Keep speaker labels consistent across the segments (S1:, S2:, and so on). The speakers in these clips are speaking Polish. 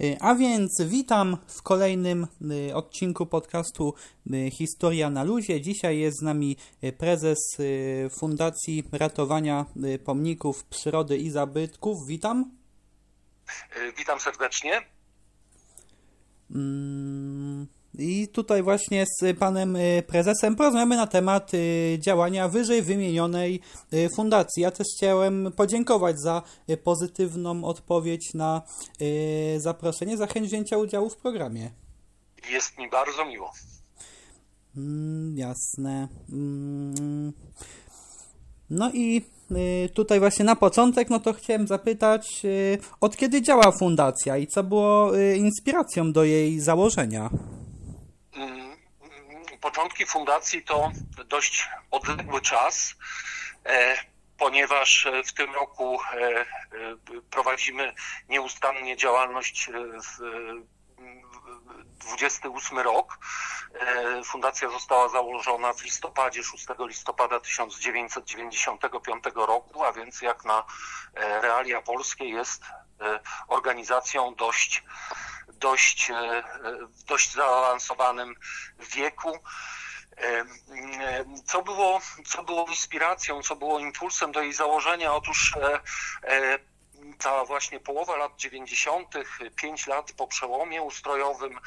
S1: Y, a więc witam w kolejnym y, odcinku podcastu y, Historia na Luzie. Dzisiaj jest z nami prezes Fundacji Ratowania Pomników Przyrody i Zabytków. Witam.
S2: Witam serdecznie.
S1: Mm, I tutaj właśnie z panem prezesem porozmawiamy na temat działania wyżej wymienionej fundacji. Ja też chciałem podziękować za pozytywną odpowiedź na zaproszenie, za chęć wzięcia udziału w programie.
S2: Jest mi bardzo miło.
S1: Mm, jasne. Mm. No i tutaj właśnie na początek, no to chciałem zapytać, od kiedy działa fundacja i co było inspiracją do jej założenia?
S2: Początki fundacji to dość odległy czas, e, ponieważ w tym roku e, e, prowadzimy nieustannie działalność w 28 rok. Fundacja została założona w listopadzie, 6 listopada 1995 roku, a więc jak na realia polskie jest organizacją dość dość, e, w dość zaawansowanym wieku. E, co było, co było inspiracją, co było impulsem do jej założenia? Otóż e, ta właśnie połowa lat 90., pięć lat po przełomie ustrojowym,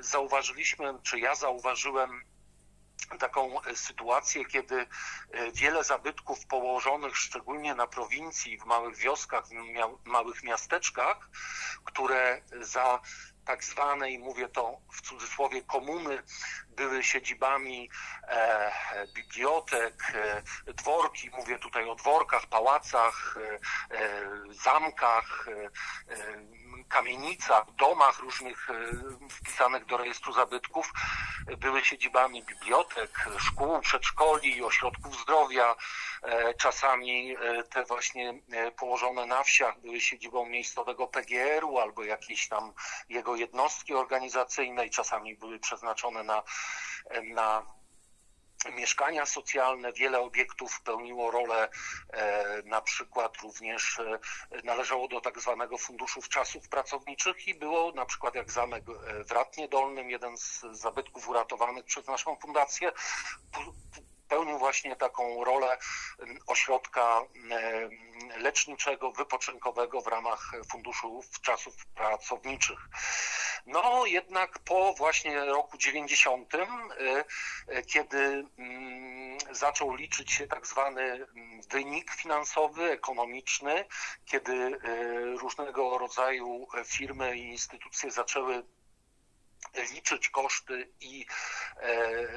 S2: zauważyliśmy, czy ja zauważyłem taką e, sytuację, kiedy e, wiele zabytków położonych szczególnie na prowincji, w małych wioskach, w małych miasteczkach, które za tak zwanej, mówię to w cudzysłowie, komuny były siedzibami e, bibliotek, e, dworki, mówię tutaj o dworkach, pałacach, e, e zamkach, kamienicach, domach różnych e, wpisanych do rejestru zabytków były siedzibami bibliotek, szkół, przedszkoli, ośrodków zdrowia. E, czasami e, te właśnie położone na wsiach były siedzibą miejscowego PGR-u albo jakiejś tam jego jednostki organizacyjnej. Czasami były przeznaczone na, na mieszkania socjalne, wiele obiektów pełniło rolę, e, na przykład również e, należało do tak zwanego funduszu czasów pracowniczych i było na przykład jak zamek e, w Ratnie Dolnym, jeden z zabytków uratowanych przez naszą fundację, pełnił właśnie taką rolę ośrodka leczniczego, wypoczynkowego w ramach funduszu czasów pracowniczych. No jednak po właśnie roku 90, y, y, kiedy mm, zaczął liczyć się tak zwany mm, wynik finansowy, ekonomiczny, kiedy y, różnego rodzaju firmy i instytucje zaczęły liczyć koszty i e, e,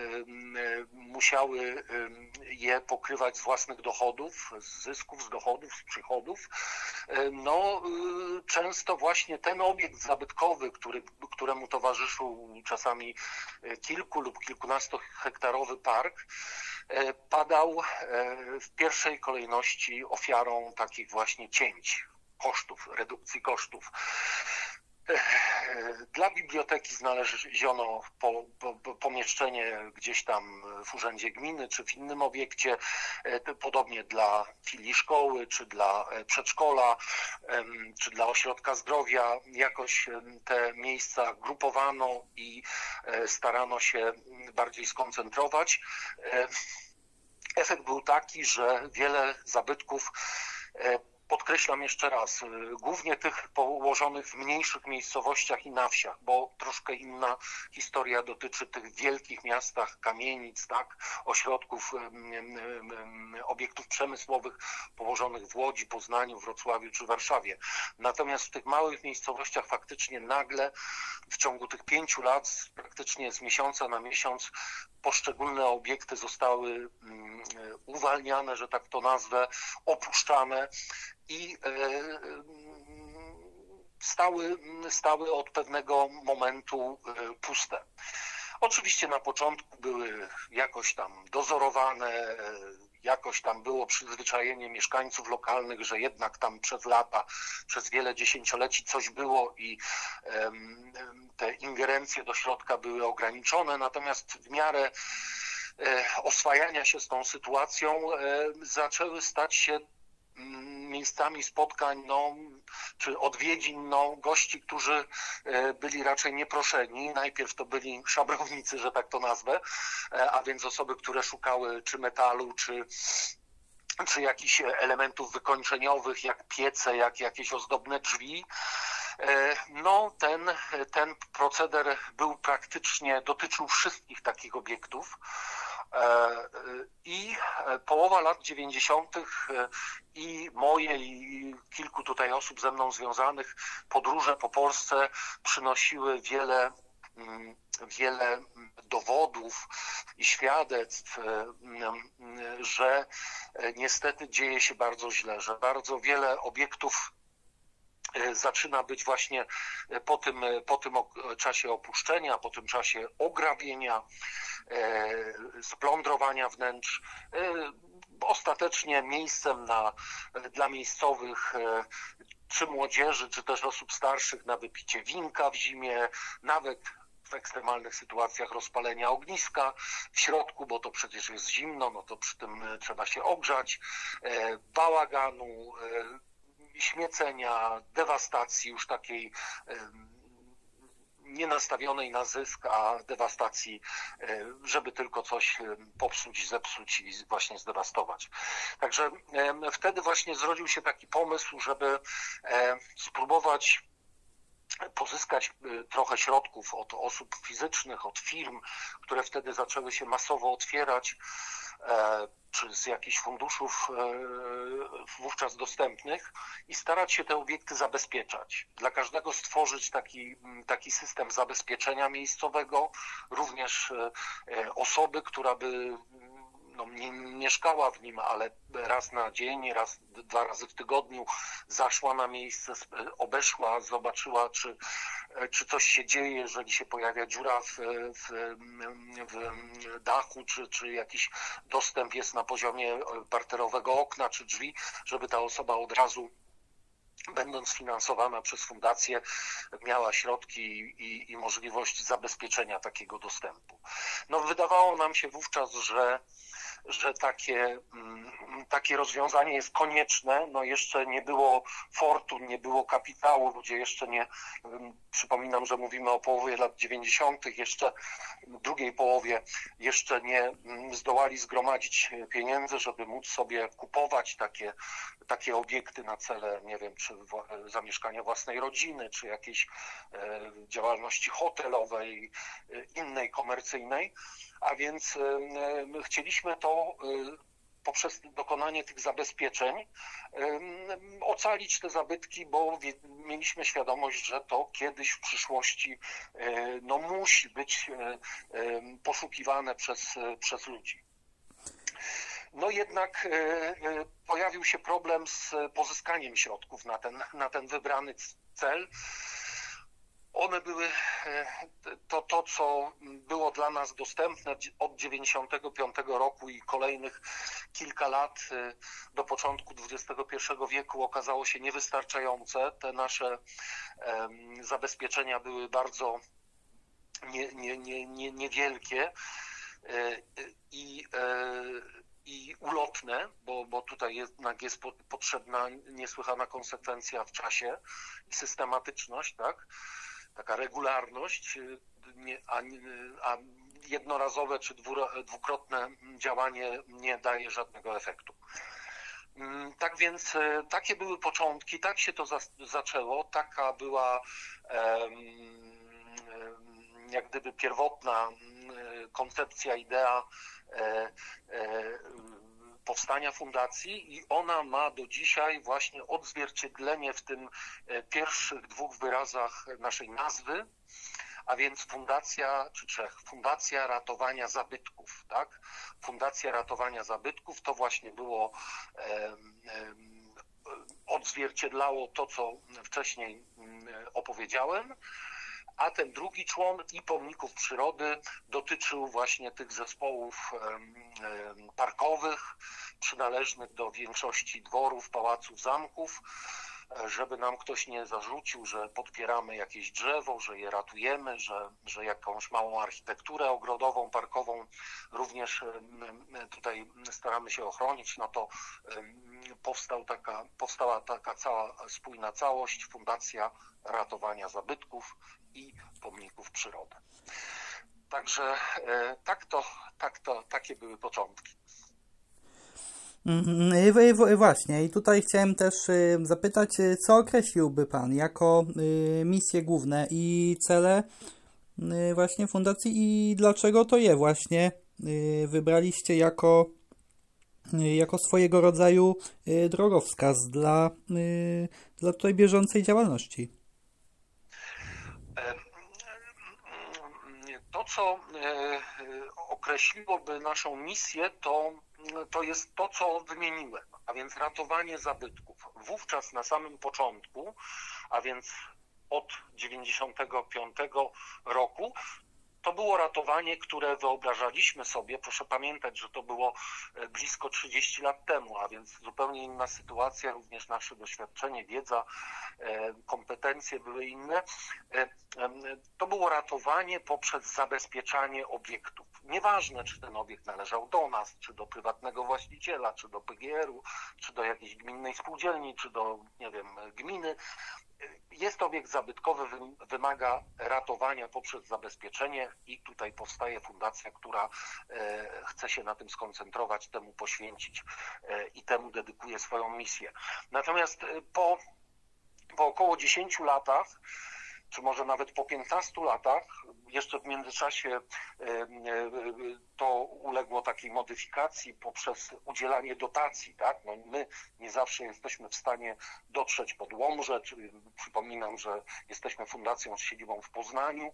S2: musiały je pokrywać z własnych dochodów, z zysków, z dochodów, z przychodów. E, no, często właśnie ten obiekt zabytkowy, który, któremu towarzyszył czasami kilku lub kilkunastohektarowy park, padał w pierwszej kolejności ofiarą takich właśnie cięć kosztów, redukcji kosztów. Dla biblioteki znaleziono po, po, pomieszczenie gdzieś tam w urzędzie gminy czy w innym obiekcie, e, podobnie dla filii szkoły, czy dla e, przedszkola, czy dla ośrodka zdrowia. Jakoś te miejsca grupowano i e, starano się bardziej skoncentrować. Efekt był taki, że wiele zabytków podkreślam jeszcze raz, y, głównie tych położonych w mniejszych miejscowościach i na wsiach, bo troszkę inna historia dotyczy tych wielkich miastach, kamienic, tak, ośrodków, obiektów przemysłowych położonych w Łodzi, Poznaniu, Wrocławiu czy Warszawie. Natomiast w tych małych miejscowościach faktycznie nagle w ciągu tych pięciu lat, praktycznie z miesiąca na miesiąc, poszczególne obiekty zostały uwalniane, że tak to nazwę, opuszczane i e, e, stały, stały od pewnego momentu e, puste. Oczywiście na początku były jakoś tam dozorowane, jakoś tam było przyzwyczajenie mieszkańców lokalnych, że jednak tam przez lata, przez wiele dziesięcioleci coś było i te ingerencje do środka były ograniczone, natomiast w miarę oswajania się z tą sytuacją zaczęły stać się miejscami spotkań no, czy odwiedzin no, gości, którzy byli raczej nieproszeni. Najpierw to byli szabrownicy, że tak to nazwę, a więc osoby, które szukały czy metalu, czy czy jakichś elementów wykończeniowych, jak piece, jak jakieś ozdobne drzwi. E, no, ten, ten proceder był praktycznie, dotyczył wszystkich takich obiektów. E, I połowa lat 90. i moje, i kilku tutaj osób ze mną związanych, podróże po Polsce przynosiły wiele mm, wiele dowodów i świadectw, e, że niestety dzieje się bardzo źle, że bardzo wiele obiektów e, zaczyna być właśnie po tym, po tym czasie opuszczenia, po tym czasie ograbienia, e, splądrowania wnętrz, ostatecznie miejscem na, dla miejscowych czy młodzieży, czy też osób starszych na wypicie winka w zimie, nawet w ekstremalnych sytuacjach rozpalenia ogniska w środku, bo to przecież jest zimno, no to przy tym e, trzeba się ogrzać, e, bałaganu, e, śmiecenia, dewastacji już takiej nie nastawionej na zysk, a dewastacji, żeby tylko coś popsuć, zepsuć i właśnie zdewastować. Także wtedy właśnie zrodził się taki pomysł, żeby spróbować pozyskać y, trochę środków od osób fizycznych, od firm, które wtedy zaczęły się masowo otwierać, czy z jakichś funduszów e, wówczas dostępnych i starać się te obiekty zabezpieczać. Dla każdego stworzyć taki, taki system zabezpieczenia miejscowego, również e, osoby, która by no, nie mieszkała w nim, ale raz na dzień, raz, dwa razy w tygodniu zaszła na miejsce, obeszła, zobaczyła, czy, czy coś się dzieje, jeżeli się pojawia dziura w, w, w dachu, czy, czy jakiś dostęp jest na poziomie parterowego okna, czy drzwi, żeby ta osoba od razu będąc finansowana przez fundację, miała środki i, i, możliwość zabezpieczenia takiego dostępu. No, wydawało nam się wówczas, że że takie, mm, takie rozwiązanie jest konieczne. No jeszcze nie było fortun, nie było kapitału, ludzie jeszcze nie, mm, przypominam, że mówimy o połowie lat 90., jeszcze drugiej połowie, jeszcze nie mm, zdołali zgromadzić pieniędzy, żeby móc sobie kupować takie, takie obiekty na cele, nie wiem, czy zamieszkania własnej rodziny, czy jakiejś e, działalności hotelowej, e, innej komercyjnej a więc chcieliśmy to poprzez dokonanie tych zabezpieczeń ocalić te zabytki, bo mieliśmy świadomość, że to kiedyś w przyszłości e, no, musi być e, poszukiwane przez, przez ludzi. No jednak e, pojawił się problem z pozyskaniem środków na ten, na ten wybrany cel. One były e, to, to, co było dla nas dostępne od 95 roku i kolejnych kilka lat e, do początku XXI wieku okazało się niewystarczające. Te nasze zabezpieczenia były bardzo nie, nie, nie, nie, niewielkie e, i, i ulotne, bo, bo tutaj jednak jest potrzebna niesłychana konsekwencja w czasie i systematyczność, tak? Taka regularność, y, a, a jednorazowe czy dwukrotne działanie nie daje żadnego efektu. Mm, tak więc y, takie były początki, tak się to za, zaczęło, taka była jak gdyby pierwotna mm, koncepcja, idea e, e, powstania fundacji i ona ma do dzisiaj właśnie odzwierciedlenie w tym e, pierwszych dwóch wyrazach naszej nazwy, a więc fundacja, czy trzech, fundacja ratowania zabytków, tak? Fundacja ratowania zabytków to właśnie było odzwierciedlało to, co wcześniej mm, opowiedziałem a ten drugi człon i pomników przyrody dotyczył właśnie tych zespołów parkowych przynależnych do większości dworów, pałaców, zamków, e, żeby nam ktoś nie zarzucił, że podpieramy jakieś drzewo, że je ratujemy, że, że jakąś małą architekturę ogrodową, parkową również tutaj staramy się ochronić, no to powstał taka, powstała taka cała spójna całość, Fundacja Ratowania Zabytków i Pomników Przyrody. Także tak to, tak to, takie były początki.
S1: Mhm, właśnie, i tutaj chciałem też zapytać, co określiłby Pan jako misje główne i cele właśnie fundacji i dlaczego to je właśnie wybraliście jako, jako swojego rodzaju drogowskaz dla, dla tutaj bieżącej działalności?
S2: To, co określiłoby naszą misję, to to jest to, co wymieniłem, a więc ratowanie zabytków. Wówczas na samym początku, a więc od 95 roku, to było ratowanie, które wyobrażaliśmy sobie. Proszę pamiętać, że to było e, blisko 30 lat temu, a więc zupełnie inna sytuacja, również nasze doświadczenie, wiedza, e, kompetencje były inne. E, to było ratowanie poprzez zabezpieczanie obiektów. Nieważne, czy ten obiekt należał do nas, czy do prywatnego właściciela, czy do PGR-u, czy do jakiejś gminnej spółdzielni, czy do, nie wiem, gminy jest obiekt zabytkowy, wymaga ratowania poprzez zabezpieczenie i tutaj powstaje fundacja, która e, chce się na tym skoncentrować, temu poświęcić e, i temu dedykuje swoją misję. Natomiast e, po, po około 10 latach czy może nawet po 15 latach, jeszcze w międzyczasie e, e, to uległo takiej modyfikacji poprzez udzielanie dotacji, tak? No my nie zawsze jesteśmy w stanie dotrzeć pod czyli przypominam, że jesteśmy fundacją z siedzibą w Poznaniu,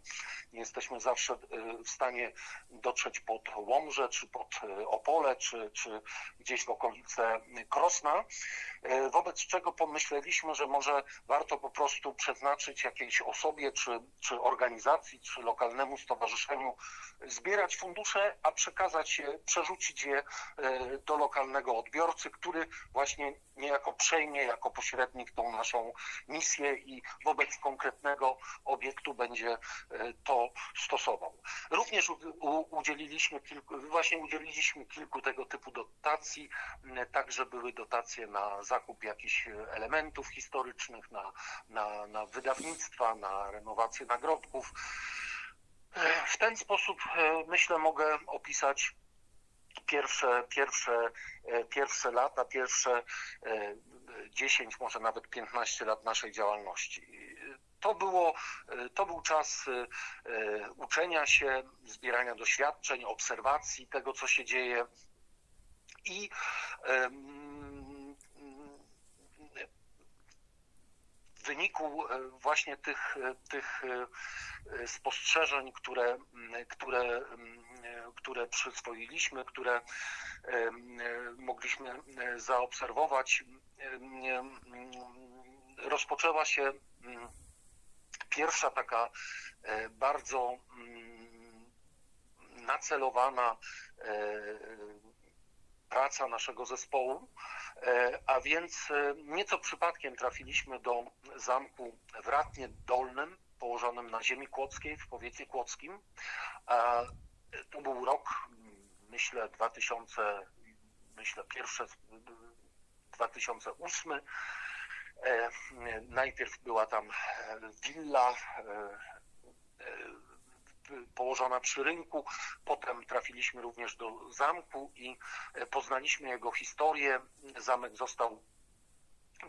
S2: nie jesteśmy zawsze e, w stanie dotrzeć pod Łomże, czy pod Opole, czy, czy gdzieś w okolice Krosna, wobec czego pomyśleliśmy, że może warto po prostu przeznaczyć jakiejś osobie, czy, czy organizacji, czy lokalnemu stowarzyszeniu zbierać fundusze, a przekazać je, przerzucić je e, do lokalnego odbiorcy, który właśnie niejako przejmie jako pośrednik tą naszą misję i wobec konkretnego obiektu będzie e, to stosował. Również udzieliliśmy kilku, właśnie udzieliliśmy kilku tego typu dotacji, także były dotacje na zakup jakichś elementów historycznych, na, na, na wydawnictwa, na renowację nagrobków. W ten sposób e, myślę mogę opisać pierwsze, pierwsze, e, pierwsze lata, pierwsze 10, e, może nawet 15 lat naszej działalności. To, było, to był czas uczenia się, zbierania doświadczeń, obserwacji tego, co się dzieje i w wyniku właśnie tych, tych spostrzeżeń, które, które, które przyswoiliśmy, które mogliśmy zaobserwować, rozpoczęła się pierwsza taka e, bardzo nacelowana e, praca naszego zespołu, e, a więc nieco przypadkiem trafiliśmy do zamku w Ratnie Dolnym, położonym na ziemi kłodzkiej w powiecie kłodzkim. To był rok, myślę, 2000, myślę, pierwsze 2008. E, najpierw była tam willa e, położona przy rynku. Potem trafiliśmy również do zamku i poznaliśmy jego historię. Zamek został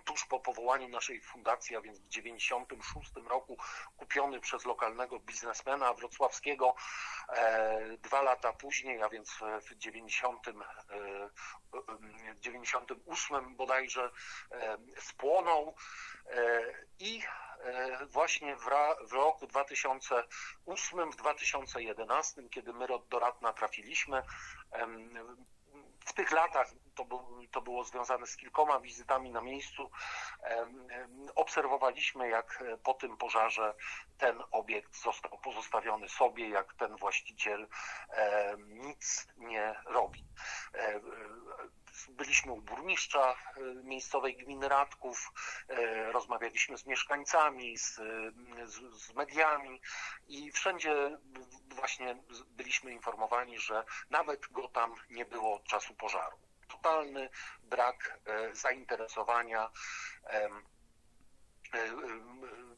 S2: tuż po powołaniu naszej fundacji, a więc w 1996 roku kupiony przez lokalnego biznesmena wrocławskiego. E, dwa lata później, a więc w 90, 98 e, bodajże e, spłonął i właśnie w, w roku 2008, w 2011, kiedy my do Ratna trafiliśmy, w tych latach to, był, to było związane z kilkoma wizytami na miejscu. Obserwowaliśmy, jak po tym pożarze ten obiekt został pozostawiony sobie, jak ten właściciel nic nie robi. Byliśmy u burmistrza e, miejscowej gminy Radków, e, rozmawialiśmy z mieszkańcami, z, z, z mediami i wszędzie właśnie byliśmy informowani, że nawet go tam nie było czasu pożaru. Totalny brak zainteresowania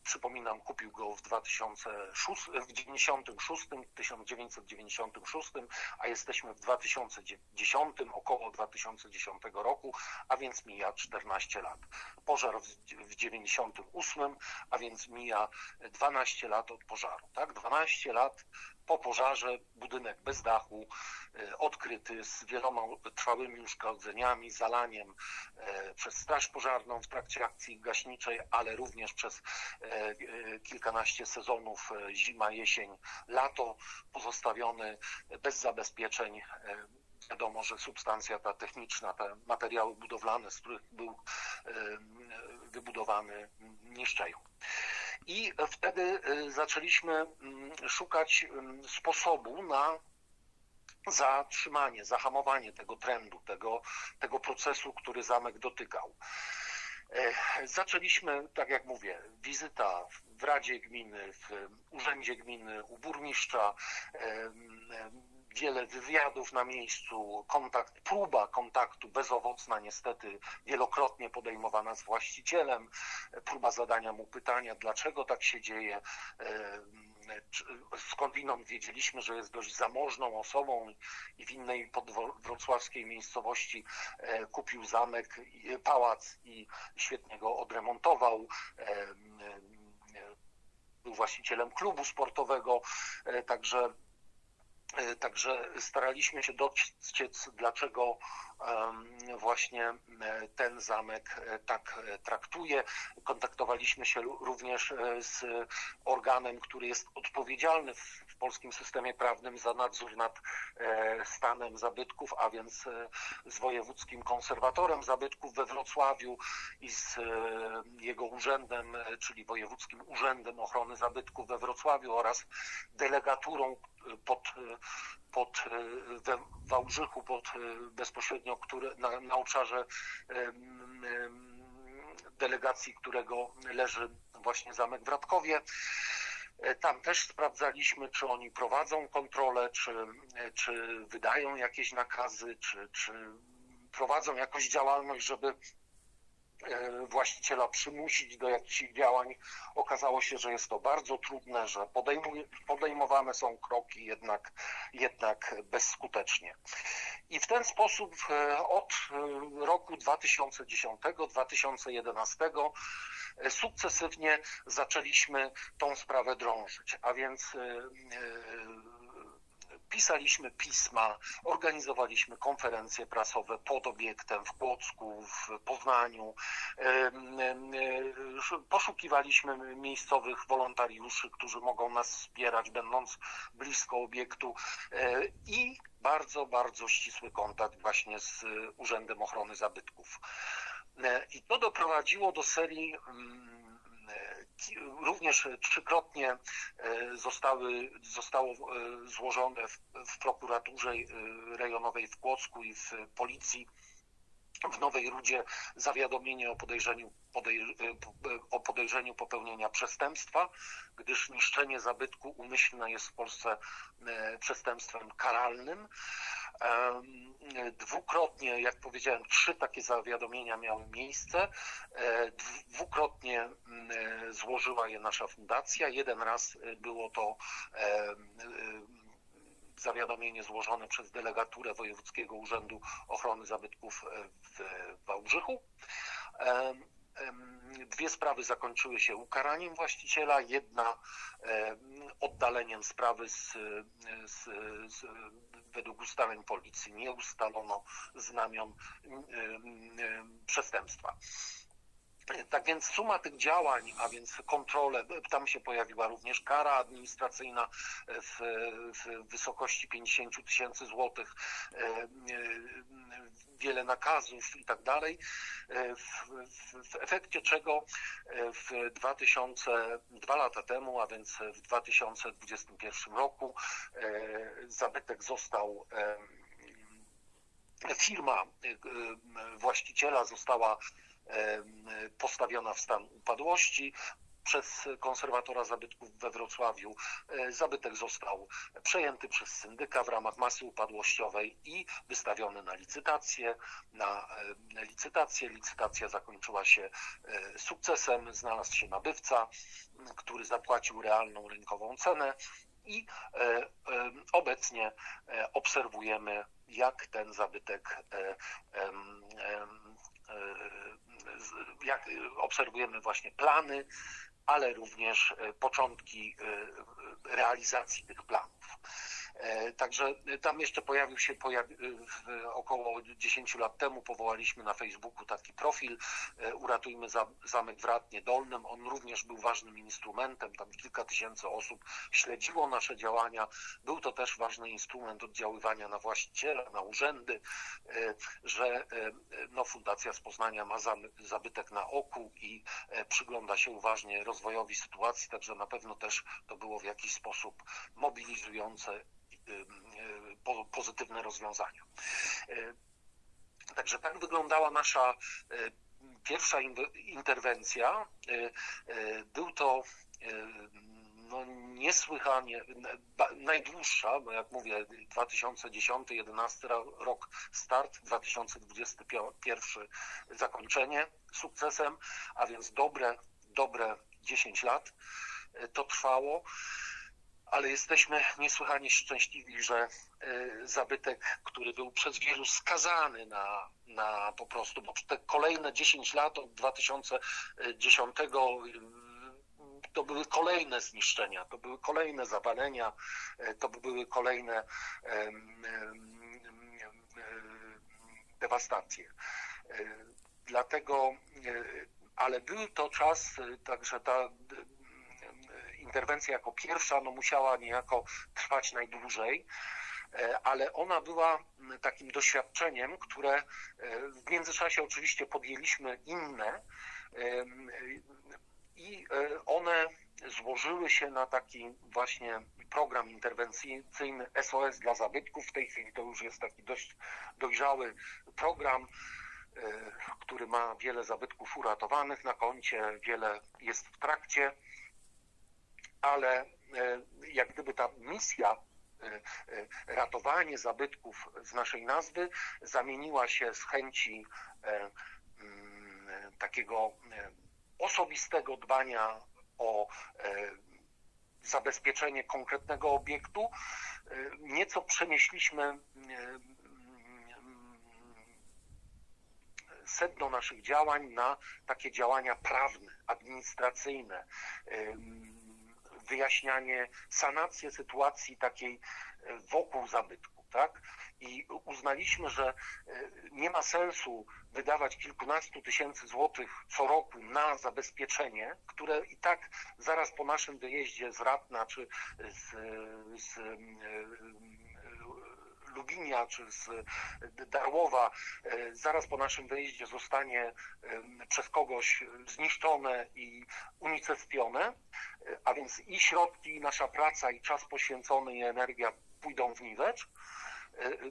S2: przypominam, kupił go w 2006, w 96, 1996, a jesteśmy w 2010, około 2010 roku, a więc mija 14 lat. Pożar w 98, a więc mija 12 lat od pożaru, tak? 12 lat po pożarze budynek bez dachu, e, odkryty z wieloma trwałymi uszkodzeniami, zalaniem e, przez Straż Pożarną w trakcie akcji gaśniczej, ale również przez e, kilkanaście sezonów zima, jesień, lato, pozostawiony bez zabezpieczeń wiadomo, że substancja ta techniczna, te materiały budowlane, z których był wybudowany, niszczeją. I wtedy y, zaczęliśmy mm, szukać mm, sposobu na zatrzymanie, zahamowanie tego trendu, tego, tego procesu, który zamek dotykał. E, zaczęliśmy, tak jak mówię, wizyta w Radzie Gminy, w Urzędzie Gminy, u burmistrza, wiele wywiadów na miejscu, kontakt, próba kontaktu bezowocna niestety wielokrotnie podejmowana z właścicielem, próba zadania mu pytania, dlaczego tak się dzieje. Skądinąd wiedzieliśmy, że jest dość zamożną osobą i w innej podwrocławskiej miejscowości kupił zamek, pałac i świetnie go odremontował był właścicielem klubu sportowego, e, także także staraliśmy się dociec, dlaczego właśnie e, ten zamek e, tak traktuje. Kontaktowaliśmy się również z organem, który jest odpowiedzialny polskim systemie prawnym za nadzór nad stanem zabytków, a więc z wojewódzkim konserwatorem zabytków we Wrocławiu i z jego urzędem, czyli Wojewódzkim Urzędem Ochrony Zabytków we Wrocławiu oraz delegaturą, pod, pod we Wałbrzychu, pod bezpośrednio które, na, na obszarze delegacji, którego leży właśnie zamek w Radkowie. Tam też sprawdzaliśmy, czy oni prowadzą kontrolę, czy, czy wydają jakieś nakazy, czy, czy prowadzą jakąś działalność, żeby E, właściciela przymusić do jakichś działań. Okazało się, że jest to bardzo trudne, że podejmowane są kroki jednak, jednak bezskutecznie. I w ten sposób e, od e, roku 2010-2011 sukcesywnie zaczęliśmy tą sprawę drążyć, a więc pisaliśmy pisma, organizowaliśmy konferencje prasowe pod obiektem w Płocku, w Poznaniu, poszukiwaliśmy miejscowych wolontariuszy, którzy mogą nas wspierać, będąc blisko obiektu e, i bardzo, bardzo ścisły kontakt właśnie z Urzędem Ochrony Zabytków. E, I to doprowadziło do serii mm, również trzykrotnie e, zostały, zostało e, złożone w, w prokuraturze e, rejonowej w Kłodzku i w policji w Nowej Rudzie zawiadomienie o podejrzeniu, podej, o podejrzeniu popełnienia przestępstwa, gdyż niszczenie zabytku umyślne jest w Polsce przestępstwem karalnym. Dwukrotnie, jak powiedziałem, trzy takie zawiadomienia miały miejsce. E, dwukrotnie e, złożyła je nasza fundacja. Jeden raz e, było to zawiadomienie złożone przez delegaturę Wojewódzkiego Urzędu Ochrony Zabytków w Wałbrzychu. Dwie sprawy zakończyły się ukaraniem właściciela, jedna oddaleniem sprawy z, z, z według ustaleń policji nie ustalono znamion przestępstwa. Tak więc suma tych działań, a więc kontrole, tam się pojawiła również kara administracyjna w, w wysokości 50 tysięcy złotych, wiele nakazów i tak dalej, w, w, efekcie czego w 2000, dwa lata temu, a więc w 2021 roku zabytek został firma właściciela została postawiona w stan upadłości. przez konserwatora zabytków we Wrocławiu. Zabytek został przejęty przez syndyka w ramach masy upadłościowej i wystawiony na licytację. Na licytację. Licytacja zakończyła się sukcesem, znalazł się nabywca, który zapłacił realną rynkową cenę i obecnie obserwujemy, jak ten zabytek jak obserwujemy właśnie plany, ale również e, początki e, realizacji tych planów. E, także tam jeszcze pojawił się około 10 lat temu powołaliśmy na Facebooku taki profil Uratujmy Zamek w Ratnie Dolnym. On również był ważnym instrumentem, tam kilka tysięcy osób śledziło nasze działania. Był to też ważny instrument oddziaływania na właściciela, na urzędy, że no, Fundacja z Poznania ma zabytek na oku i przygląda się uważnie rozwojowi sytuacji, także na pewno też to było w jakiś sposób mobilizujące y, y, pozytywne rozwiązania. Y, także tak wyglądała nasza pierwsza interwencja. Był to no, niesłychanie najdłuższa, bo jak mówię, 2010-2011 rok start, 2021 zakończenie sukcesem, a więc dobre dobre 10 lat to trwało, ale jesteśmy niesłychanie szczęśliwi, że e, zabytek, który był przez wielu skazany na, na po prostu, bo te kolejne 10 lat od 2010 to były kolejne zniszczenia, to były kolejne zawalenia, e, to były kolejne dewastacje. Dlatego ale był to czas, y, także ta y, y, interwencja jako pierwsza no, musiała niejako trwać najdłużej, e, ale ona była takim doświadczeniem, które e, w międzyczasie oczywiście podjęliśmy inne i e, one złożyły się na taki właśnie program interwencyjny SOS dla zabytków. W tej chwili to już jest taki dość dojrzały program który ma wiele zabytków uratowanych na koncie, wiele jest w trakcie, ale e, jak gdyby ta misja e, ratowanie zabytków z naszej nazwy zamieniła się z chęci mm, takiego osobistego dbania o zabezpieczenie konkretnego obiektu. Nieco przenieśliśmy sedno naszych działań na takie działania prawne, administracyjne, wyjaśnianie, sanację sytuacji takiej e, wokół zabytku, tak? I uznaliśmy, że e, nie ma sensu wydawać kilkunastu tysięcy złotych co roku na zabezpieczenie, które i tak zaraz po naszym wyjeździe z Ratna czy z, z Lubinia czy z Darłowa e, zaraz po naszym wyjeździe zostanie e, przez kogoś zniszczone i unicestwione, a więc i środki, i nasza praca, i czas poświęcony, i energia pójdą w niwecz,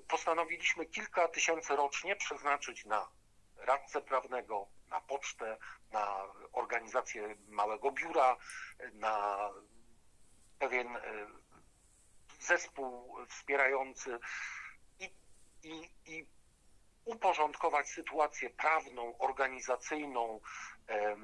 S2: postanowiliśmy kilka tysięcy rocznie przeznaczyć na radcę prawnego, na pocztę, na organizację małego biura, na pewien zespół wspierający i, i, i uporządkować sytuację prawną, organizacyjną, e,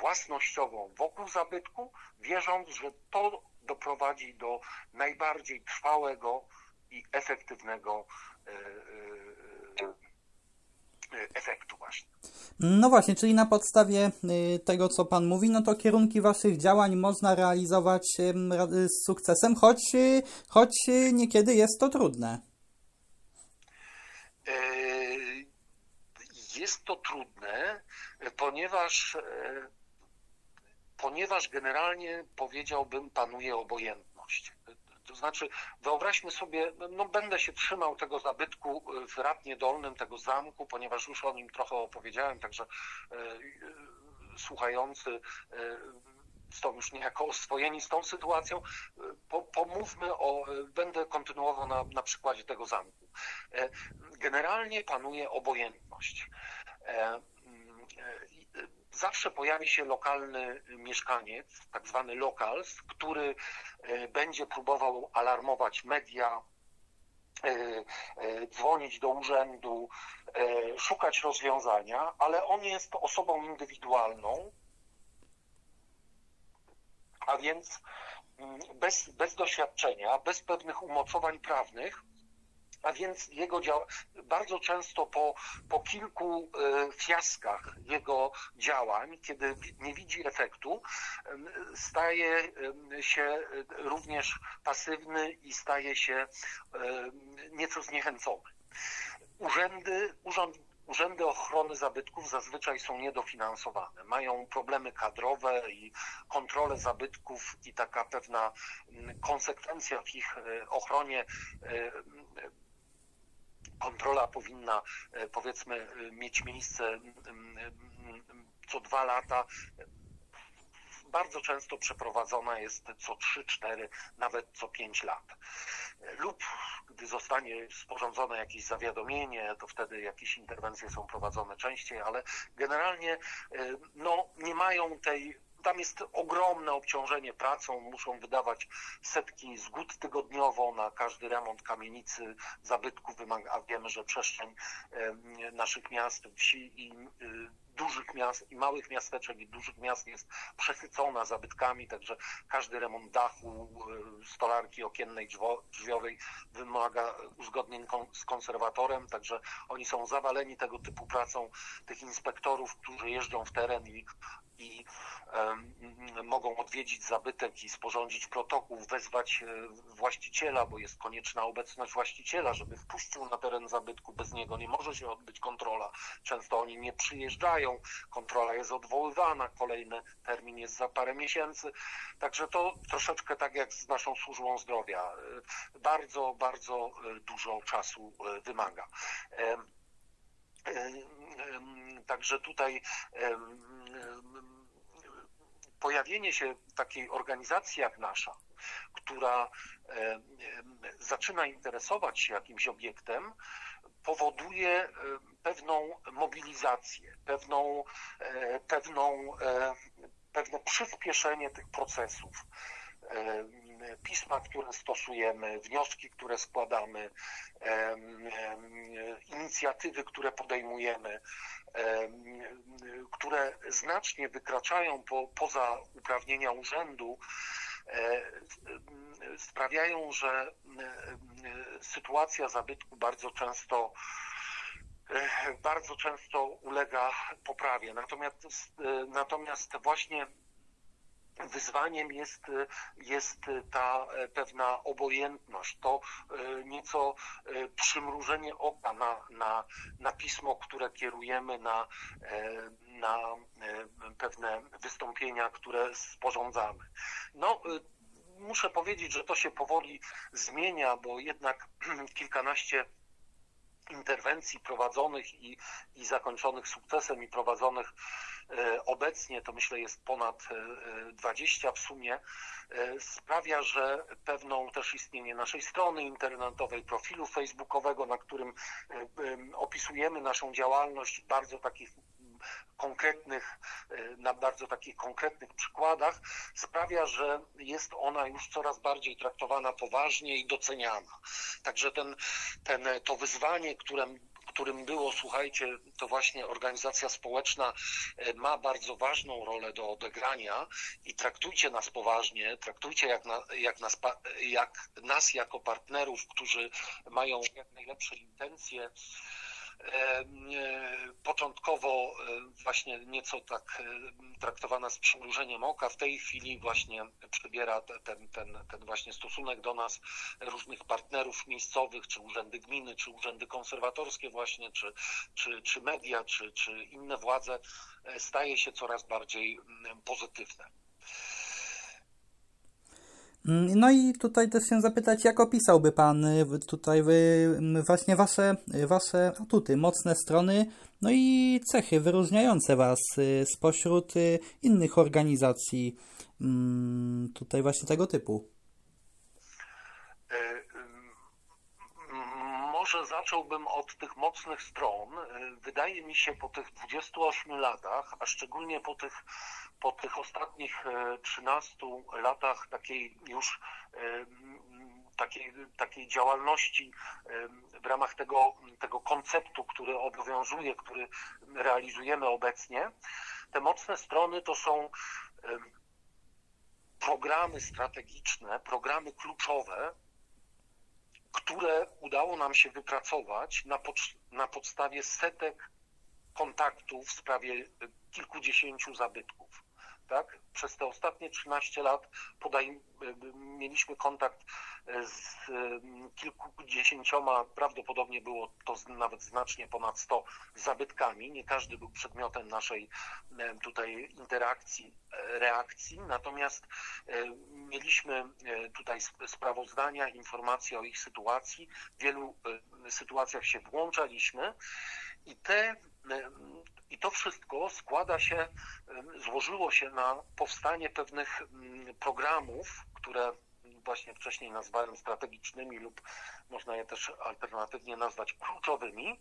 S2: własnościową wokół zabytku, wierząc, że to doprowadzi do najbardziej trwałego i efektywnego e, e, efektu właśnie.
S1: No właśnie, czyli na podstawie y, tego, co Pan mówi, no to kierunki Waszych działań można realizować z sukcesem, choć, y, choć y, niekiedy jest to trudne.
S2: E, jest to trudne, ponieważ, e, ponieważ generalnie powiedziałbym, panuje obojętność. To znaczy, wyobraźmy sobie, no będę się trzymał tego zabytku w Ratnie Dolnym, tego zamku, ponieważ już o nim trochę opowiedziałem, także e, e, słuchający e, są już niejako oswojeni z tą sytuacją. Po, pomówmy o, będę kontynuował na, na przykładzie tego zamku. Generalnie panuje obojętność zawsze pojawi się lokalny mieszkaniec, tak zwany locals, który będzie próbował alarmować media, dzwonić do urzędu, szukać rozwiązania, ale on jest osobą indywidualną, a więc mm, bez, bez doświadczenia, bez pewnych umocowań prawnych, a więc jego dział... bardzo często po, po kilku e, fiaskach jego działań, kiedy nie widzi efektu, staje się również pasywny i staje się nieco zniechęcony. Urzędy, urząd Urzędy ochrony zabytków zazwyczaj są niedofinansowane. Mają problemy kadrowe i kontrolę zabytków i taka pewna konsekwencja w ich e, ochronie e, kontrola powinna e, powiedzmy mieć miejsce co dwa lata. Bardzo często przeprowadzona jest co 3-4, nawet co 5 lat. Lub gdy zostanie sporządzone jakieś zawiadomienie, to wtedy jakieś interwencje są prowadzone częściej, ale generalnie no, nie mają tej tam jest ogromne obciążenie pracą, muszą wydawać setki zgód tygodniowo na każdy remont kamienicy, wymaga, a wiemy, że przestrzeń naszych miast, wsi i y, dużych miast i małych miasteczek i dużych miast jest przesycona zabytkami, także każdy remont dachu, y, stolarki okiennej, drzwiowej wymaga uzgodnień z konserwatorem, także oni są zawaleni tego typu pracą tych inspektorów, którzy jeżdżą w teren i i um, mogą odwiedzić zabytek i sporządzić protokół, wezwać e, właściciela, bo jest konieczna obecność właściciela, żeby wpuścił na teren zabytku. Bez niego nie może się odbyć kontrola. Często oni nie przyjeżdżają, kontrola jest odwoływana, kolejny termin jest za parę miesięcy. Także to troszeczkę tak jak z naszą służbą zdrowia. E, bardzo, bardzo e, dużo czasu wymaga. Także tutaj pojawienie się takiej organizacji jak nasza, która zaczyna interesować się jakimś obiektem, powoduje pewną mobilizację, pewną, e, pewną, e, pewne przyspieszenie tych procesów. Pisma, które stosujemy, wnioski, które składamy, inicjatywy, które podejmujemy, które znacznie wykraczają po, poza uprawnienia urzędu, e, sprawiają, że sytuacja zabytku bardzo często e, bardzo często ulega poprawie. Natomiast, e, natomiast właśnie wyzwaniem jest, jest ta pewna obojętność, to e, nieco e, przymrużenie oka na, na, na pismo, które kierujemy, na, e, na pewne wystąpienia, które sporządzamy. No, muszę powiedzieć, że to się powoli zmienia, bo jednak kilkanaście interwencji prowadzonych i, i zakończonych sukcesem i prowadzonych e, obecnie, to myślę jest ponad 20 e, w sumie, e, sprawia, że pewną też istnienie naszej strony internetowej, profilu facebookowego, na którym opisujemy naszą działalność bardzo takich konkretnych, e, na bardzo takich konkretnych przykładach, sprawia, że jest ona już coraz bardziej traktowana poważnie i doceniana. Także ten, ten, to wyzwanie, którym którym było, słuchajcie, to właśnie organizacja społeczna e, ma bardzo ważną rolę do odegrania i traktujcie nas poważnie, traktujcie jak, na, jak, nas, jak nas jako partnerów, którzy mają jak najlepsze intencje początkowo e, właśnie nieco tak e, traktowana z przymrużeniem oka, w tej chwili właśnie przybiera ten, ten, ten właśnie stosunek do nas różnych partnerów miejscowych, czy urzędy gminy, czy urzędy konserwatorskie właśnie, czy, czy, czy media, czy, czy inne władze staje się coraz bardziej pozytywne.
S1: No i tutaj też się zapytać, jak opisałby Pan y, tutaj właśnie Wasze, wasze atuty, mocne strony, no i cechy wyróżniające Was y, spośród y, innych organizacji mm, tutaj właśnie tego typu?
S2: Może zacząłbym od tych mocnych stron. Wydaje mi się po tych 28 latach, a szczególnie po tych, po tych ostatnich 13 latach takiej już takiej, takiej działalności w ramach tego, tego konceptu, który obowiązuje, który realizujemy obecnie, te mocne strony to są programy strategiczne, programy kluczowe, które udało nam się wypracować na, pod, na podstawie setek kontaktów w sprawie kilkudziesięciu zabytków tak? Przez te ostatnie 13 lat podaj, mieliśmy kontakt z kilkudziesięcioma, prawdopodobnie było to nawet znacznie ponad 100 zabytkami. Nie każdy był przedmiotem naszej tutaj interakcji, reakcji, natomiast mieliśmy tutaj sprawozdania, informacje o ich sytuacji. W wielu sytuacjach się włączaliśmy i te i to wszystko składa się, złożyło się na powstanie pewnych mm, programów, które właśnie wcześniej nazwałem strategicznymi lub można je też alternatywnie nazwać kluczowymi,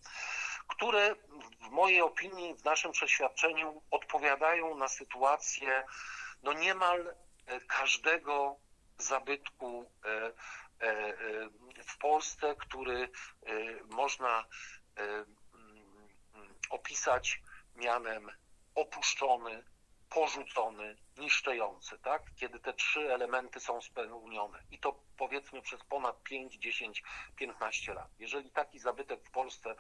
S2: które w mojej opinii, w naszym przeświadczeniu odpowiadają na sytuację no niemal e, każdego zabytku e, e, w Polsce, który można opisać mianem opuszczony, porzucony, niszczący, tak? Kiedy te trzy elementy są spełnione. I to powiedzmy przez ponad 5, 10, 15 lat. Jeżeli taki zabytek w Polsce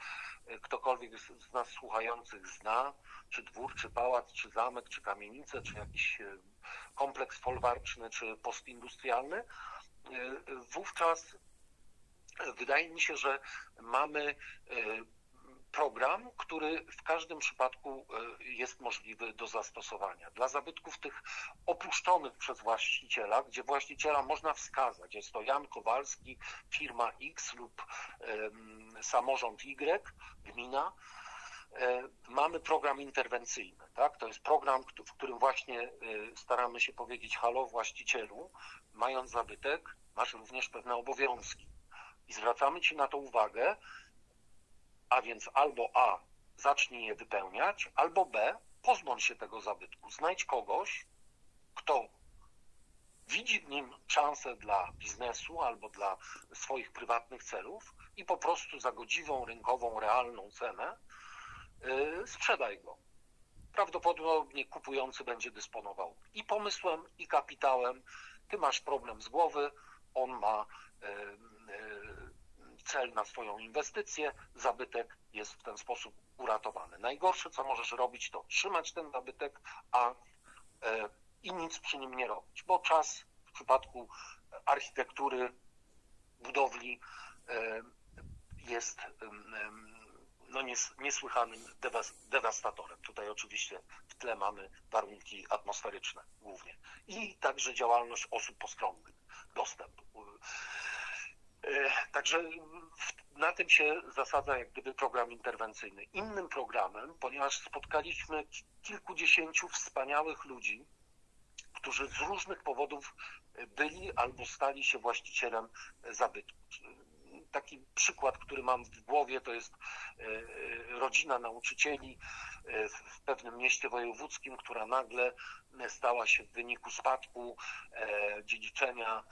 S2: e, ktokolwiek z nas słuchających zna, czy dwór, czy pałac, czy zamek, czy kamienicę, czy jakiś e, kompleks folwarczny, czy postindustrialny, e, wówczas wydaje mi się, że mamy program, który w każdym przypadku e, jest możliwy do zastosowania. Dla zabytków tych opuszczonych przez właściciela, gdzie właściciela można wskazać, jest to Jan Kowalski, firma X lub samorząd Y, gmina, e, mamy program interwencyjny. Tak? To jest program, w którym właśnie e, staramy się powiedzieć halo właścicielu, mając zabytek, masz również pewne obowiązki. I zwracamy Ci na to uwagę, a więc albo A, zacznij je wypełniać, albo B, pozbądź się tego zabytku. Znajdź kogoś, kto widzi w nim szansę dla biznesu albo dla swoich prywatnych celów i po prostu za godziwą, rynkową, realną cenę yy, sprzedaj go. Prawdopodobnie kupujący będzie dysponował i pomysłem, i kapitałem. Ty masz problem z głowy, on ma yy, cel na swoją inwestycję, zabytek jest w ten sposób uratowany. Najgorsze, co możesz robić, to trzymać ten zabytek, a e, i nic przy nim nie robić, bo czas w przypadku architektury, budowli e, jest no, niesłychanym dewastatorem. Tutaj oczywiście w tle mamy warunki atmosferyczne głównie i także działalność osób postronnych, dostęp. E, także na tym się zasadza jak gdyby program interwencyjny. Innym programem, ponieważ spotkaliśmy kilkudziesięciu wspaniałych ludzi, którzy z różnych powodów byli albo stali się właścicielem zabytku taki przykład, który mam w głowie, to jest e, e, rodzina nauczycieli e, w pewnym mieście wojewódzkim, która nagle stała się w wyniku spadku dziedziczenia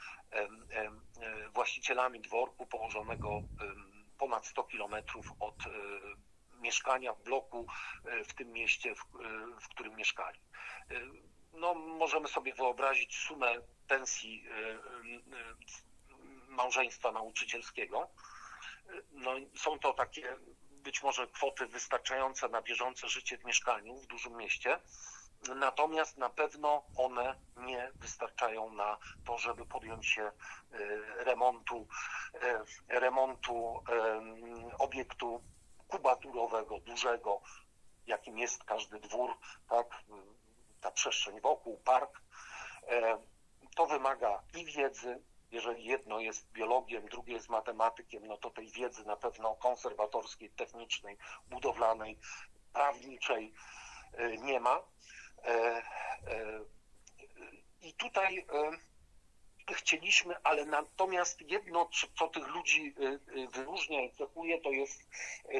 S2: właścicielami dworku położonego ponad 100 kilometrów od mieszkania w bloku w tym mieście, w, którym mieszkali. No, możemy sobie wyobrazić sumę pensji małżeństwa nauczycielskiego. No, są to takie być może kwoty wystarczające na bieżące życie w mieszkaniu w dużym mieście, natomiast na pewno one nie wystarczają na to, żeby podjąć się e, remontu, e, remontu obiektu kubaturowego, dużego, jakim jest każdy dwór, tak, ta przestrzeń wokół, park. E, to wymaga i wiedzy, jeżeli jedno jest biologiem, drugie jest matematykiem, no to tej wiedzy na pewno konserwatorskiej, technicznej, budowlanej, prawniczej e, nie ma. E, e, I tutaj chcieliśmy, ale natomiast jedno, co tych ludzi wyróżnia i cechuje, to jest,